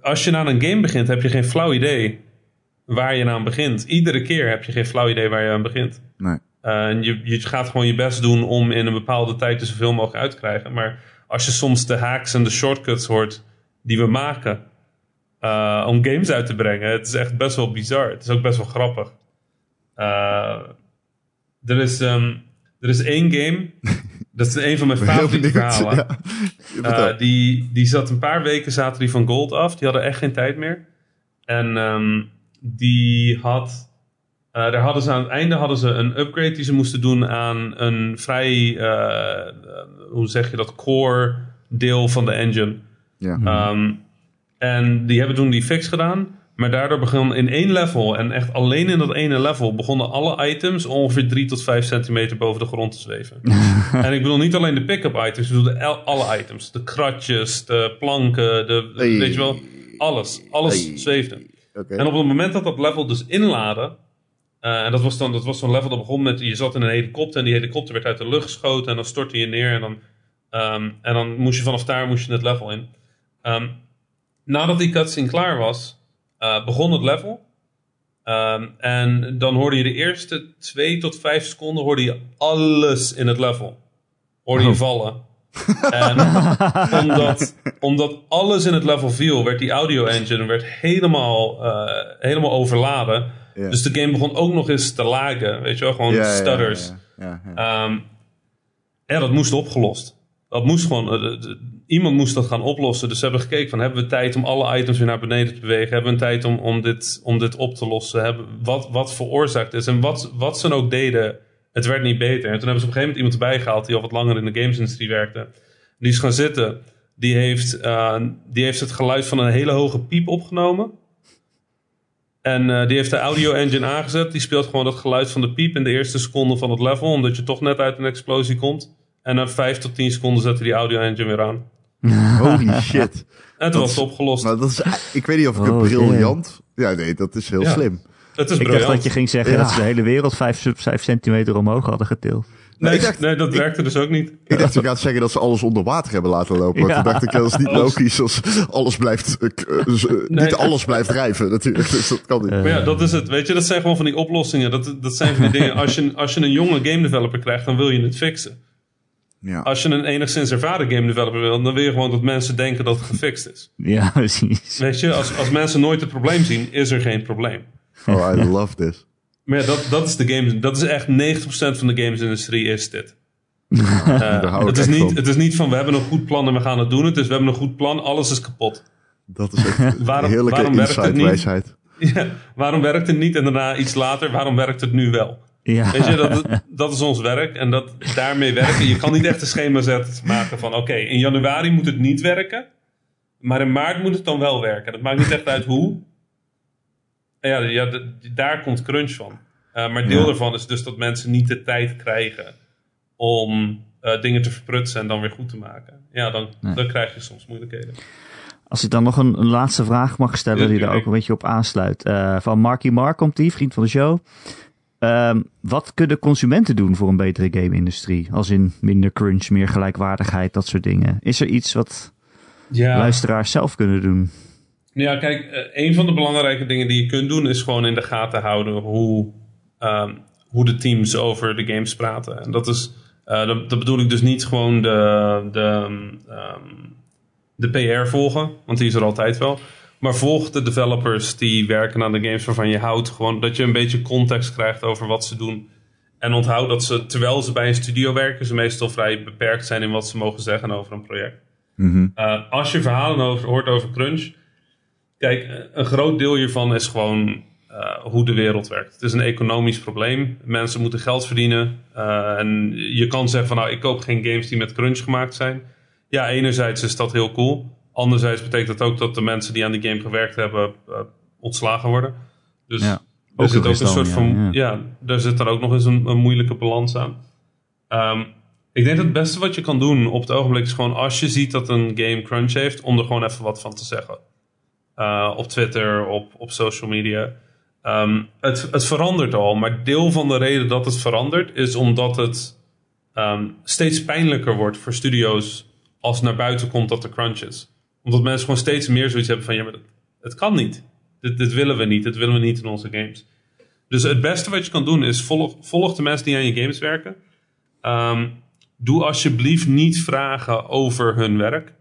als je aan een game begint, heb je geen flauw idee waar je aan begint. Iedere keer heb je geen flauw idee waar je aan begint. Nee. Uh, je, je gaat gewoon je best doen om in een bepaalde tijd er zoveel mogelijk uit te krijgen. Maar als je soms de hacks en de shortcuts hoort die we maken uh, om games uit te brengen, het is echt best wel bizar. Het is ook best wel grappig. Uh, er, is, um, er is één game, [LAUGHS] dat is een van mijn favoriete verhalen. ja. Uh, die, die zat een paar weken zaten die van Gold af. Die hadden echt geen tijd meer. En um, die had. Uh, daar hadden ze aan het einde hadden ze een upgrade die ze moesten doen aan een vrij. Uh, hoe zeg je dat? Core deel van de engine. Ja. Um, en die hebben toen die fix gedaan. Maar daardoor begon in één level, en echt alleen in dat ene level, begonnen alle items ongeveer 3 tot 5 centimeter boven de grond te zweven. [LAUGHS] en ik bedoel niet alleen de pick-up items, ik bedoel de, alle items. De kratjes, de planken, de, Hey. weet je wel, alles. Alles Hey. zweefde. Oké. En op het moment dat dat level dus inladen, uh, en dat was dan dat was zo'n level dat begon met, je zat in een helikopter en die helikopter werd uit de lucht geschoten en dan stortte je neer en dan, um, en dan moest je vanaf daar moest je het level in. Ehm, nadat die cutscene klaar was, eh, begon het level. Ehm, en dan hoorde je de eerste twee tot vijf seconden hoorde je alles in het level. Hoorde je Oh. vallen. En [LAUGHS] omdat, omdat alles in het level viel, werd die audio engine werd helemaal, eh, helemaal overladen. Ja. Dus de game begon ook nog eens te lagen. Weet je wel, gewoon stutters. Ja. Ehm, ja, dat moest opgelost. Dat moest gewoon, eh, iemand moest dat gaan oplossen. Dus ze hebben gekeken van, hebben we tijd om alle items weer naar beneden te bewegen? Hebben we een tijd om, om, dit, om dit op te lossen? Hebben, wat, wat veroorzaakt is? En wat, wat ze ook deden, het werd niet beter. En toen hebben ze op een gegeven moment iemand erbij gehaald die al wat langer in de gamesindustrie werkte. Die is gaan zitten. Die heeft, eh, die heeft het geluid van een hele hoge piep opgenomen. En eh, die heeft de audio engine aangezet. Die speelt gewoon dat geluid van de piep in de eerste seconde van het level. Omdat je toch net uit een explosie komt. En na 5 tot 10 seconden zette die audio engine weer aan. [LAUGHS] Holy [LAUGHS] shit. En toen Dat was het opgelost. Maar dat is, ik weet niet of ik het Oh, briljant... Ja, nee, dat is heel Ja. slim. het is Ik dacht dat je ging zeggen Ja. dat ze de hele wereld vijf, vijf centimeter omhoog hadden getild. Nee, ik dacht- nee, dat werkte dus ook niet. Ik dacht, je gaat zeggen dat ze alles onder water hebben laten lopen. Ja. toen dacht ik, dat is niet logisch als alles blijft... eh, eh, dus, eh, Nee. Niet alles blijft drijven natuurlijk. Dus dat kan niet. Maar ja, dat is het. Weet je, dat zijn gewoon van die oplossingen. Dat, dat zijn van die dingen. Als je, als je een jonge game developer krijgt, dan wil je het fixen. ja. Als je een enigszins ervaren game developer wil, dan wil je gewoon dat mensen denken dat het gefixt is. Ja, precies. Weet je, als, als mensen nooit het probleem zien, is er geen probleem. Oh, I love this. Maar ja, dat, dat is de games. Dat is echt 90% van de gamesindustrie is dit. [LAUGHS] Eh, het, is niet, van. het is niet van we hebben een goed plan en we gaan het doen. Het is we hebben een goed plan, alles is kapot. Dat is echt een [LAUGHS] Waarom- heerlijke waarom werkt het niet? wijsheid. [LAUGHS] Ja, waarom werkt het niet en daarna iets later, waarom werkt het nu wel? Ja. Weet je, dat, dat is ons werk en dat, daarmee werken. Je kan niet echt een schema zetten maken van oké, in januari moet het niet werken, maar in maart moet het dan wel werken. Dat maakt niet echt uit hoe. Ja, ja de- daar komt crunch van. Eh, maar deel Ja. daarvan is dus dat mensen niet de tijd krijgen om eh, dingen te verprutsen en dan weer goed te maken. Ja, dan, Nee. dan krijg je soms moeilijkheden. Als ik dan nog een, een laatste vraag mag stellen Ja, die daar ook een beetje op aansluit. Eh, van Marky Mark komt die, vriend van de show. Ehm, wat kunnen consumenten doen voor een betere game-industrie? Als in minder crunch, meer gelijkwaardigheid, dat soort dingen. Is er iets wat Ja. luisteraars zelf kunnen doen? Ja, kijk, eh, een van de belangrijke dingen die je kunt doen is gewoon in de gaten houden hoe, ehm, hoe de teams over de games praten. En dat is, eh, dat, dat bedoel ik dus niet gewoon de, de, ehm, de PR volgen, want die is er altijd wel. Maar volg de developers die werken aan de games waarvan je houdt. Gewoon dat je een beetje context krijgt over wat ze doen. En onthoud dat ze, terwijl ze bij een studio werken, ze meestal vrij beperkt zijn in wat ze mogen zeggen over een project. Mhm. Uh, als je verhalen over, hoort over crunch. Kijk, eh, een groot deel hiervan is gewoon uh, hoe de wereld werkt. Het is een economisch probleem. Mensen moeten geld verdienen. Uh, en je kan zeggen van nou, ik koop geen games die met crunch gemaakt zijn. Ja, enerzijds is dat heel cool. Anderzijds betekent dat ook dat de mensen die aan die game gewerkt hebben uh, ontslagen worden. Dus Ja, er zit ook een soort van. ja, daar zit dan ook nog eens een, een moeilijke balans aan. Um, ik denk dat het beste wat je kan doen op het ogenblik is gewoon als je ziet dat een game crunch heeft, om er gewoon even wat van te zeggen. Uh, op Twitter, op, op social media. Um, het, het verandert al, maar deel van de reden dat het verandert is omdat het um, steeds pijnlijker wordt voor studio's als naar buiten komt dat er crunch is. Omdat mensen gewoon steeds meer zoiets hebben van ja, maar het, het kan niet. Dit, dit willen we niet, dit willen we niet in onze games. Dus het beste wat je kan doen is volg, volg de mensen die aan je games werken. Um, doe alsjeblieft niet vragen over hun werk.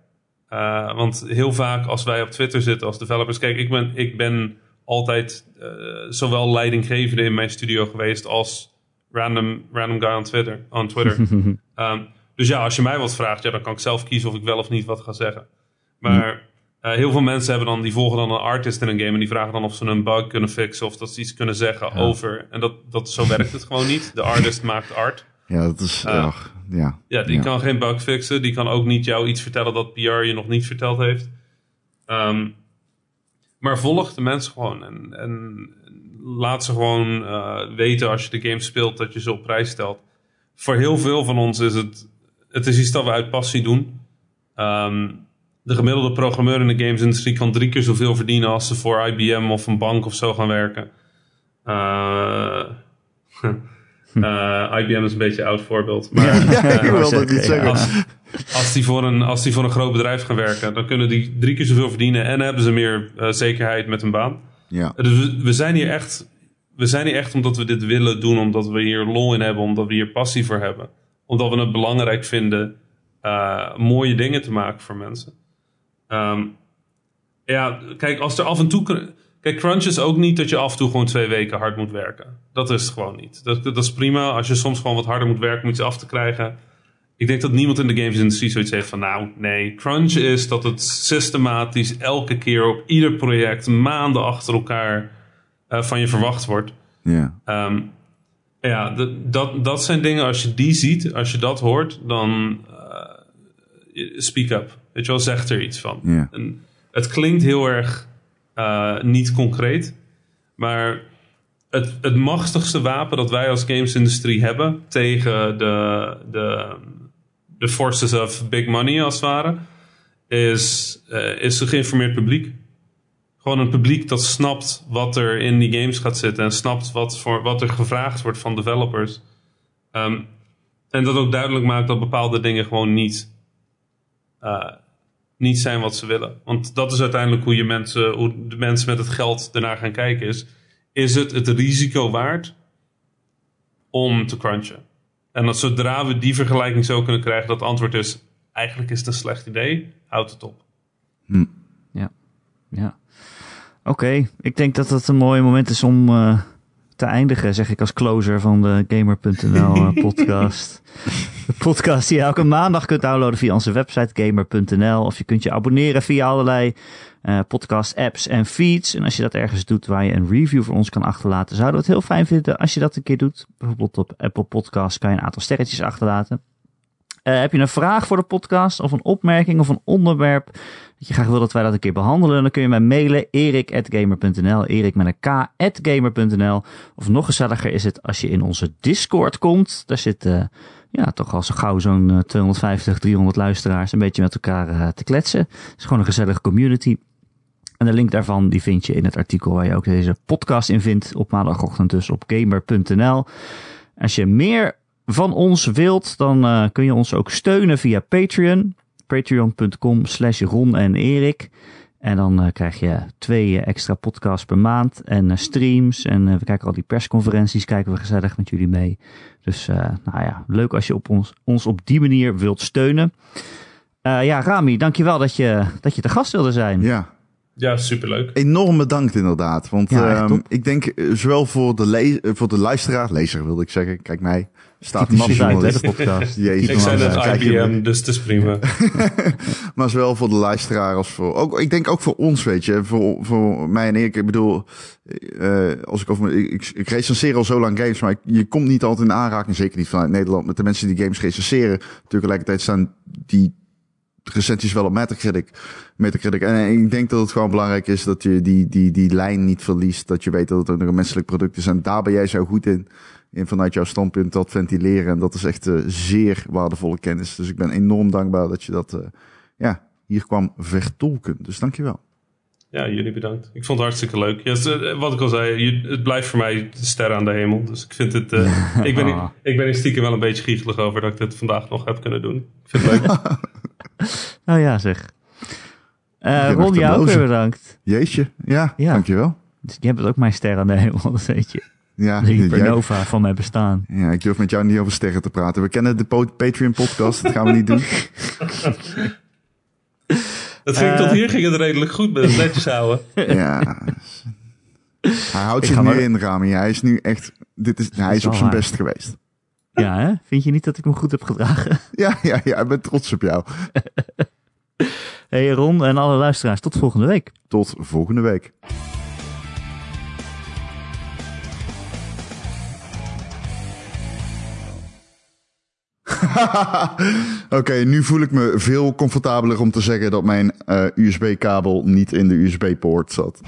Uh, want heel vaak als wij op Twitter zitten als developers... Kijk, ik ben, ik ben altijd uh, zowel leidinggevende in mijn studio geweest... als random, random guy on Twitter. On Twitter. um, [LAUGHS] dus ja, als je mij wat vraagt... Ja, dan kan ik zelf kiezen of ik wel of niet wat ga zeggen. Maar uh, heel veel mensen hebben dan... die volgen dan een artist in een game... en die vragen dan of ze een bug kunnen fixen... of dat ze iets kunnen zeggen ja. over... en dat, dat, zo werkt het gewoon niet. De artist maakt art... Ja, dat is. Uh, ach, ja, ja, die ja. kan geen bug fixen. Die kan ook niet jou iets vertellen dat PR je nog niet verteld heeft. Um, maar volg de mensen gewoon. En, en laat ze gewoon uh, weten als je de game speelt dat je ze op prijs stelt. Voor heel veel van ons is het. Het is iets dat we uit passie doen. Um, de gemiddelde programmeur in de gamesindustrie kan drie keer zoveel verdienen als ze voor IBM of een bank of zo gaan werken. Uh, [LAUGHS] [LAUGHS] Uh, IBM is een beetje een oud voorbeeld. Maar Ja, [LAUGHS] ik wilde het niet zeggen. als, als, die voor een, als die voor een groot bedrijf gaan werken, dan kunnen die drie keer zoveel verdienen en hebben ze meer uh, zekerheid met een baan. Ja. Dus we, we, zijn hier echt, we zijn hier echt omdat we dit willen doen, omdat we hier lol in hebben, omdat we hier passie voor hebben. Omdat we het belangrijk vinden uh, mooie dingen te maken voor mensen. Um, ja, kijk, als er af en toe. Kijk, crunch is ook niet dat je af en toe gewoon twee weken hard moet werken. Dat is het gewoon niet. Dat, dat is prima. Als je soms gewoon wat harder moet werken, moet je af te krijgen. Ik denk dat niemand in de gamesindustrie zoiets heeft van, nou, nee. Crunch is dat het systematisch elke keer op ieder project maanden achter elkaar uh, van je verwacht wordt. Ja. Um, ja, dat, dat zijn dingen, als je die ziet, als je dat hoort, dan uh, speak up. Weet je wel, zeg er iets van. Ja. En het klinkt heel erg uh, niet concreet, maar het, het machtigste wapen dat wij als gamesindustrie hebben tegen de, de, de forces of big money als het ware, is, uh, is een geïnformeerd publiek. Gewoon een publiek dat snapt wat er in die games gaat zitten en snapt wat, voor, wat er gevraagd wordt van developers. Um, en dat ook duidelijk maakt dat bepaalde dingen gewoon niet, uh, niet zijn wat ze willen. Want dat is uiteindelijk hoe, je mensen, hoe de mensen met het geld ernaar gaan kijken. Is, is het het risico waard om te crunchen? En dat zodra we die vergelijking zo kunnen krijgen, dat het antwoord is: eigenlijk is het een slecht idee, houd het op. Hm. Ja, ja. Oké, okay. ik denk dat het een mooi moment is om uh, te eindigen, zeg ik als closer van de Gamer.nl uh, [LAUGHS] podcast. de podcast die je elke maandag kunt downloaden via onze website gamer.nl. Of je kunt je abonneren via allerlei uh, podcast apps en feeds. En als je dat ergens doet waar je een review voor ons kan achterlaten, zouden we het heel fijn vinden als je dat een keer doet. Bijvoorbeeld op Apple Podcast kan je een aantal sterretjes achterlaten. Uh, heb je een vraag voor de podcast of een opmerking of een onderwerp dat je graag wil dat wij dat een keer behandelen, dan kun je mij mailen erik.gamer.nl, erik met een. Of nog gezelliger is het als je in onze Discord komt. Daar zit uh, ja, toch al zo gauw zo'n uh, 250, 300 luisteraars een beetje met elkaar uh, te kletsen. Het is gewoon een gezellige community. En de link daarvan die vind je in het artikel waar je ook deze podcast in vindt op maandagochtend dus op gamer.nl. Als je meer van ons wilt, dan kun je ons ook steunen via Patreon. Patreon.com slash Ron en Erik. En dan uh, krijg je twee uh, extra podcasts per maand en uh, streams. En we kijken al die persconferenties, kijken we gezellig met jullie mee. Dus nou ja, leuk als je op ons, ons op die manier wilt steunen. ja, Rami, dankjewel dat je, dat je te gast wilde zijn. Ja, ja, superleuk. Enorm bedankt inderdaad. Want ja, uh, ik denk zowel voor de, le voor de luisteraar, lezer wilde ik zeggen, kijk mij, staat die de podcast. Jezus, ik zei net IBM, dus het is prima. [LAUGHS] maar zowel voor de luisteraar als voor, ook, ik denk ook voor ons, weet je, voor, voor mij en Erik. Ik bedoel, uh, als ik over, ik, ik, ik recenseer al zo lang games, maar ik, je komt niet altijd in aanraking, zeker niet vanuit Nederland, met de mensen die games recenseren. Tegelijkertijd staan die recensies wel op Metacritic. Metacritic. En ik denk dat het gewoon belangrijk is dat je die, die, die lijn niet verliest. Dat je weet dat het ook nog een menselijk product is. En daar ben jij zo goed in. In vanuit jouw standpunt dat ventileren. En dat is echt uh, zeer waardevolle kennis. Dus ik ben enorm dankbaar dat je dat uh, ja, hier kwam vertolken. Dus dankjewel. Ja, jullie bedankt. Ik vond het hartstikke leuk. Ja, wat ik al zei, het blijft voor mij de sterren aan de hemel. Dus ik vind het. Uh, [LAUGHS] ik, ben, ik ben er stiekem wel een beetje giechelig over dat ik dit vandaag nog heb kunnen doen. Ik vind het leuk. nou [LAUGHS] ja, zeg. Uh, Ron, jou ook weer bedankt. Jeetje, ja, ja. dankjewel. Dus je hebt ook mijn ster aan de hemel, [LAUGHS] dat weet je. Ja, de hypernova jij... van mijn bestaan. Ja, ik durf met jou niet over sterren te praten. We kennen de Patreon-podcast, dat gaan we niet doen. Dat ging, uh, tot hier ging het redelijk goed met het netjes houden. [LAUGHS] Ja. Hij houdt zich nu in, Rami. Hij is nu echt... Dit is, hij is op zijn best geweest. Ja, hè? Vind je niet dat ik me goed heb gedragen? [LAUGHS] Ja, ja, ja. Ik ben trots op jou. [LAUGHS] hey Ron en alle luisteraars, tot volgende week. Tot volgende week. [LAUGHS] Oké, nu voel ik me veel comfortabeler om te zeggen dat mijn uh, USB-kabel niet in de USB-poort zat.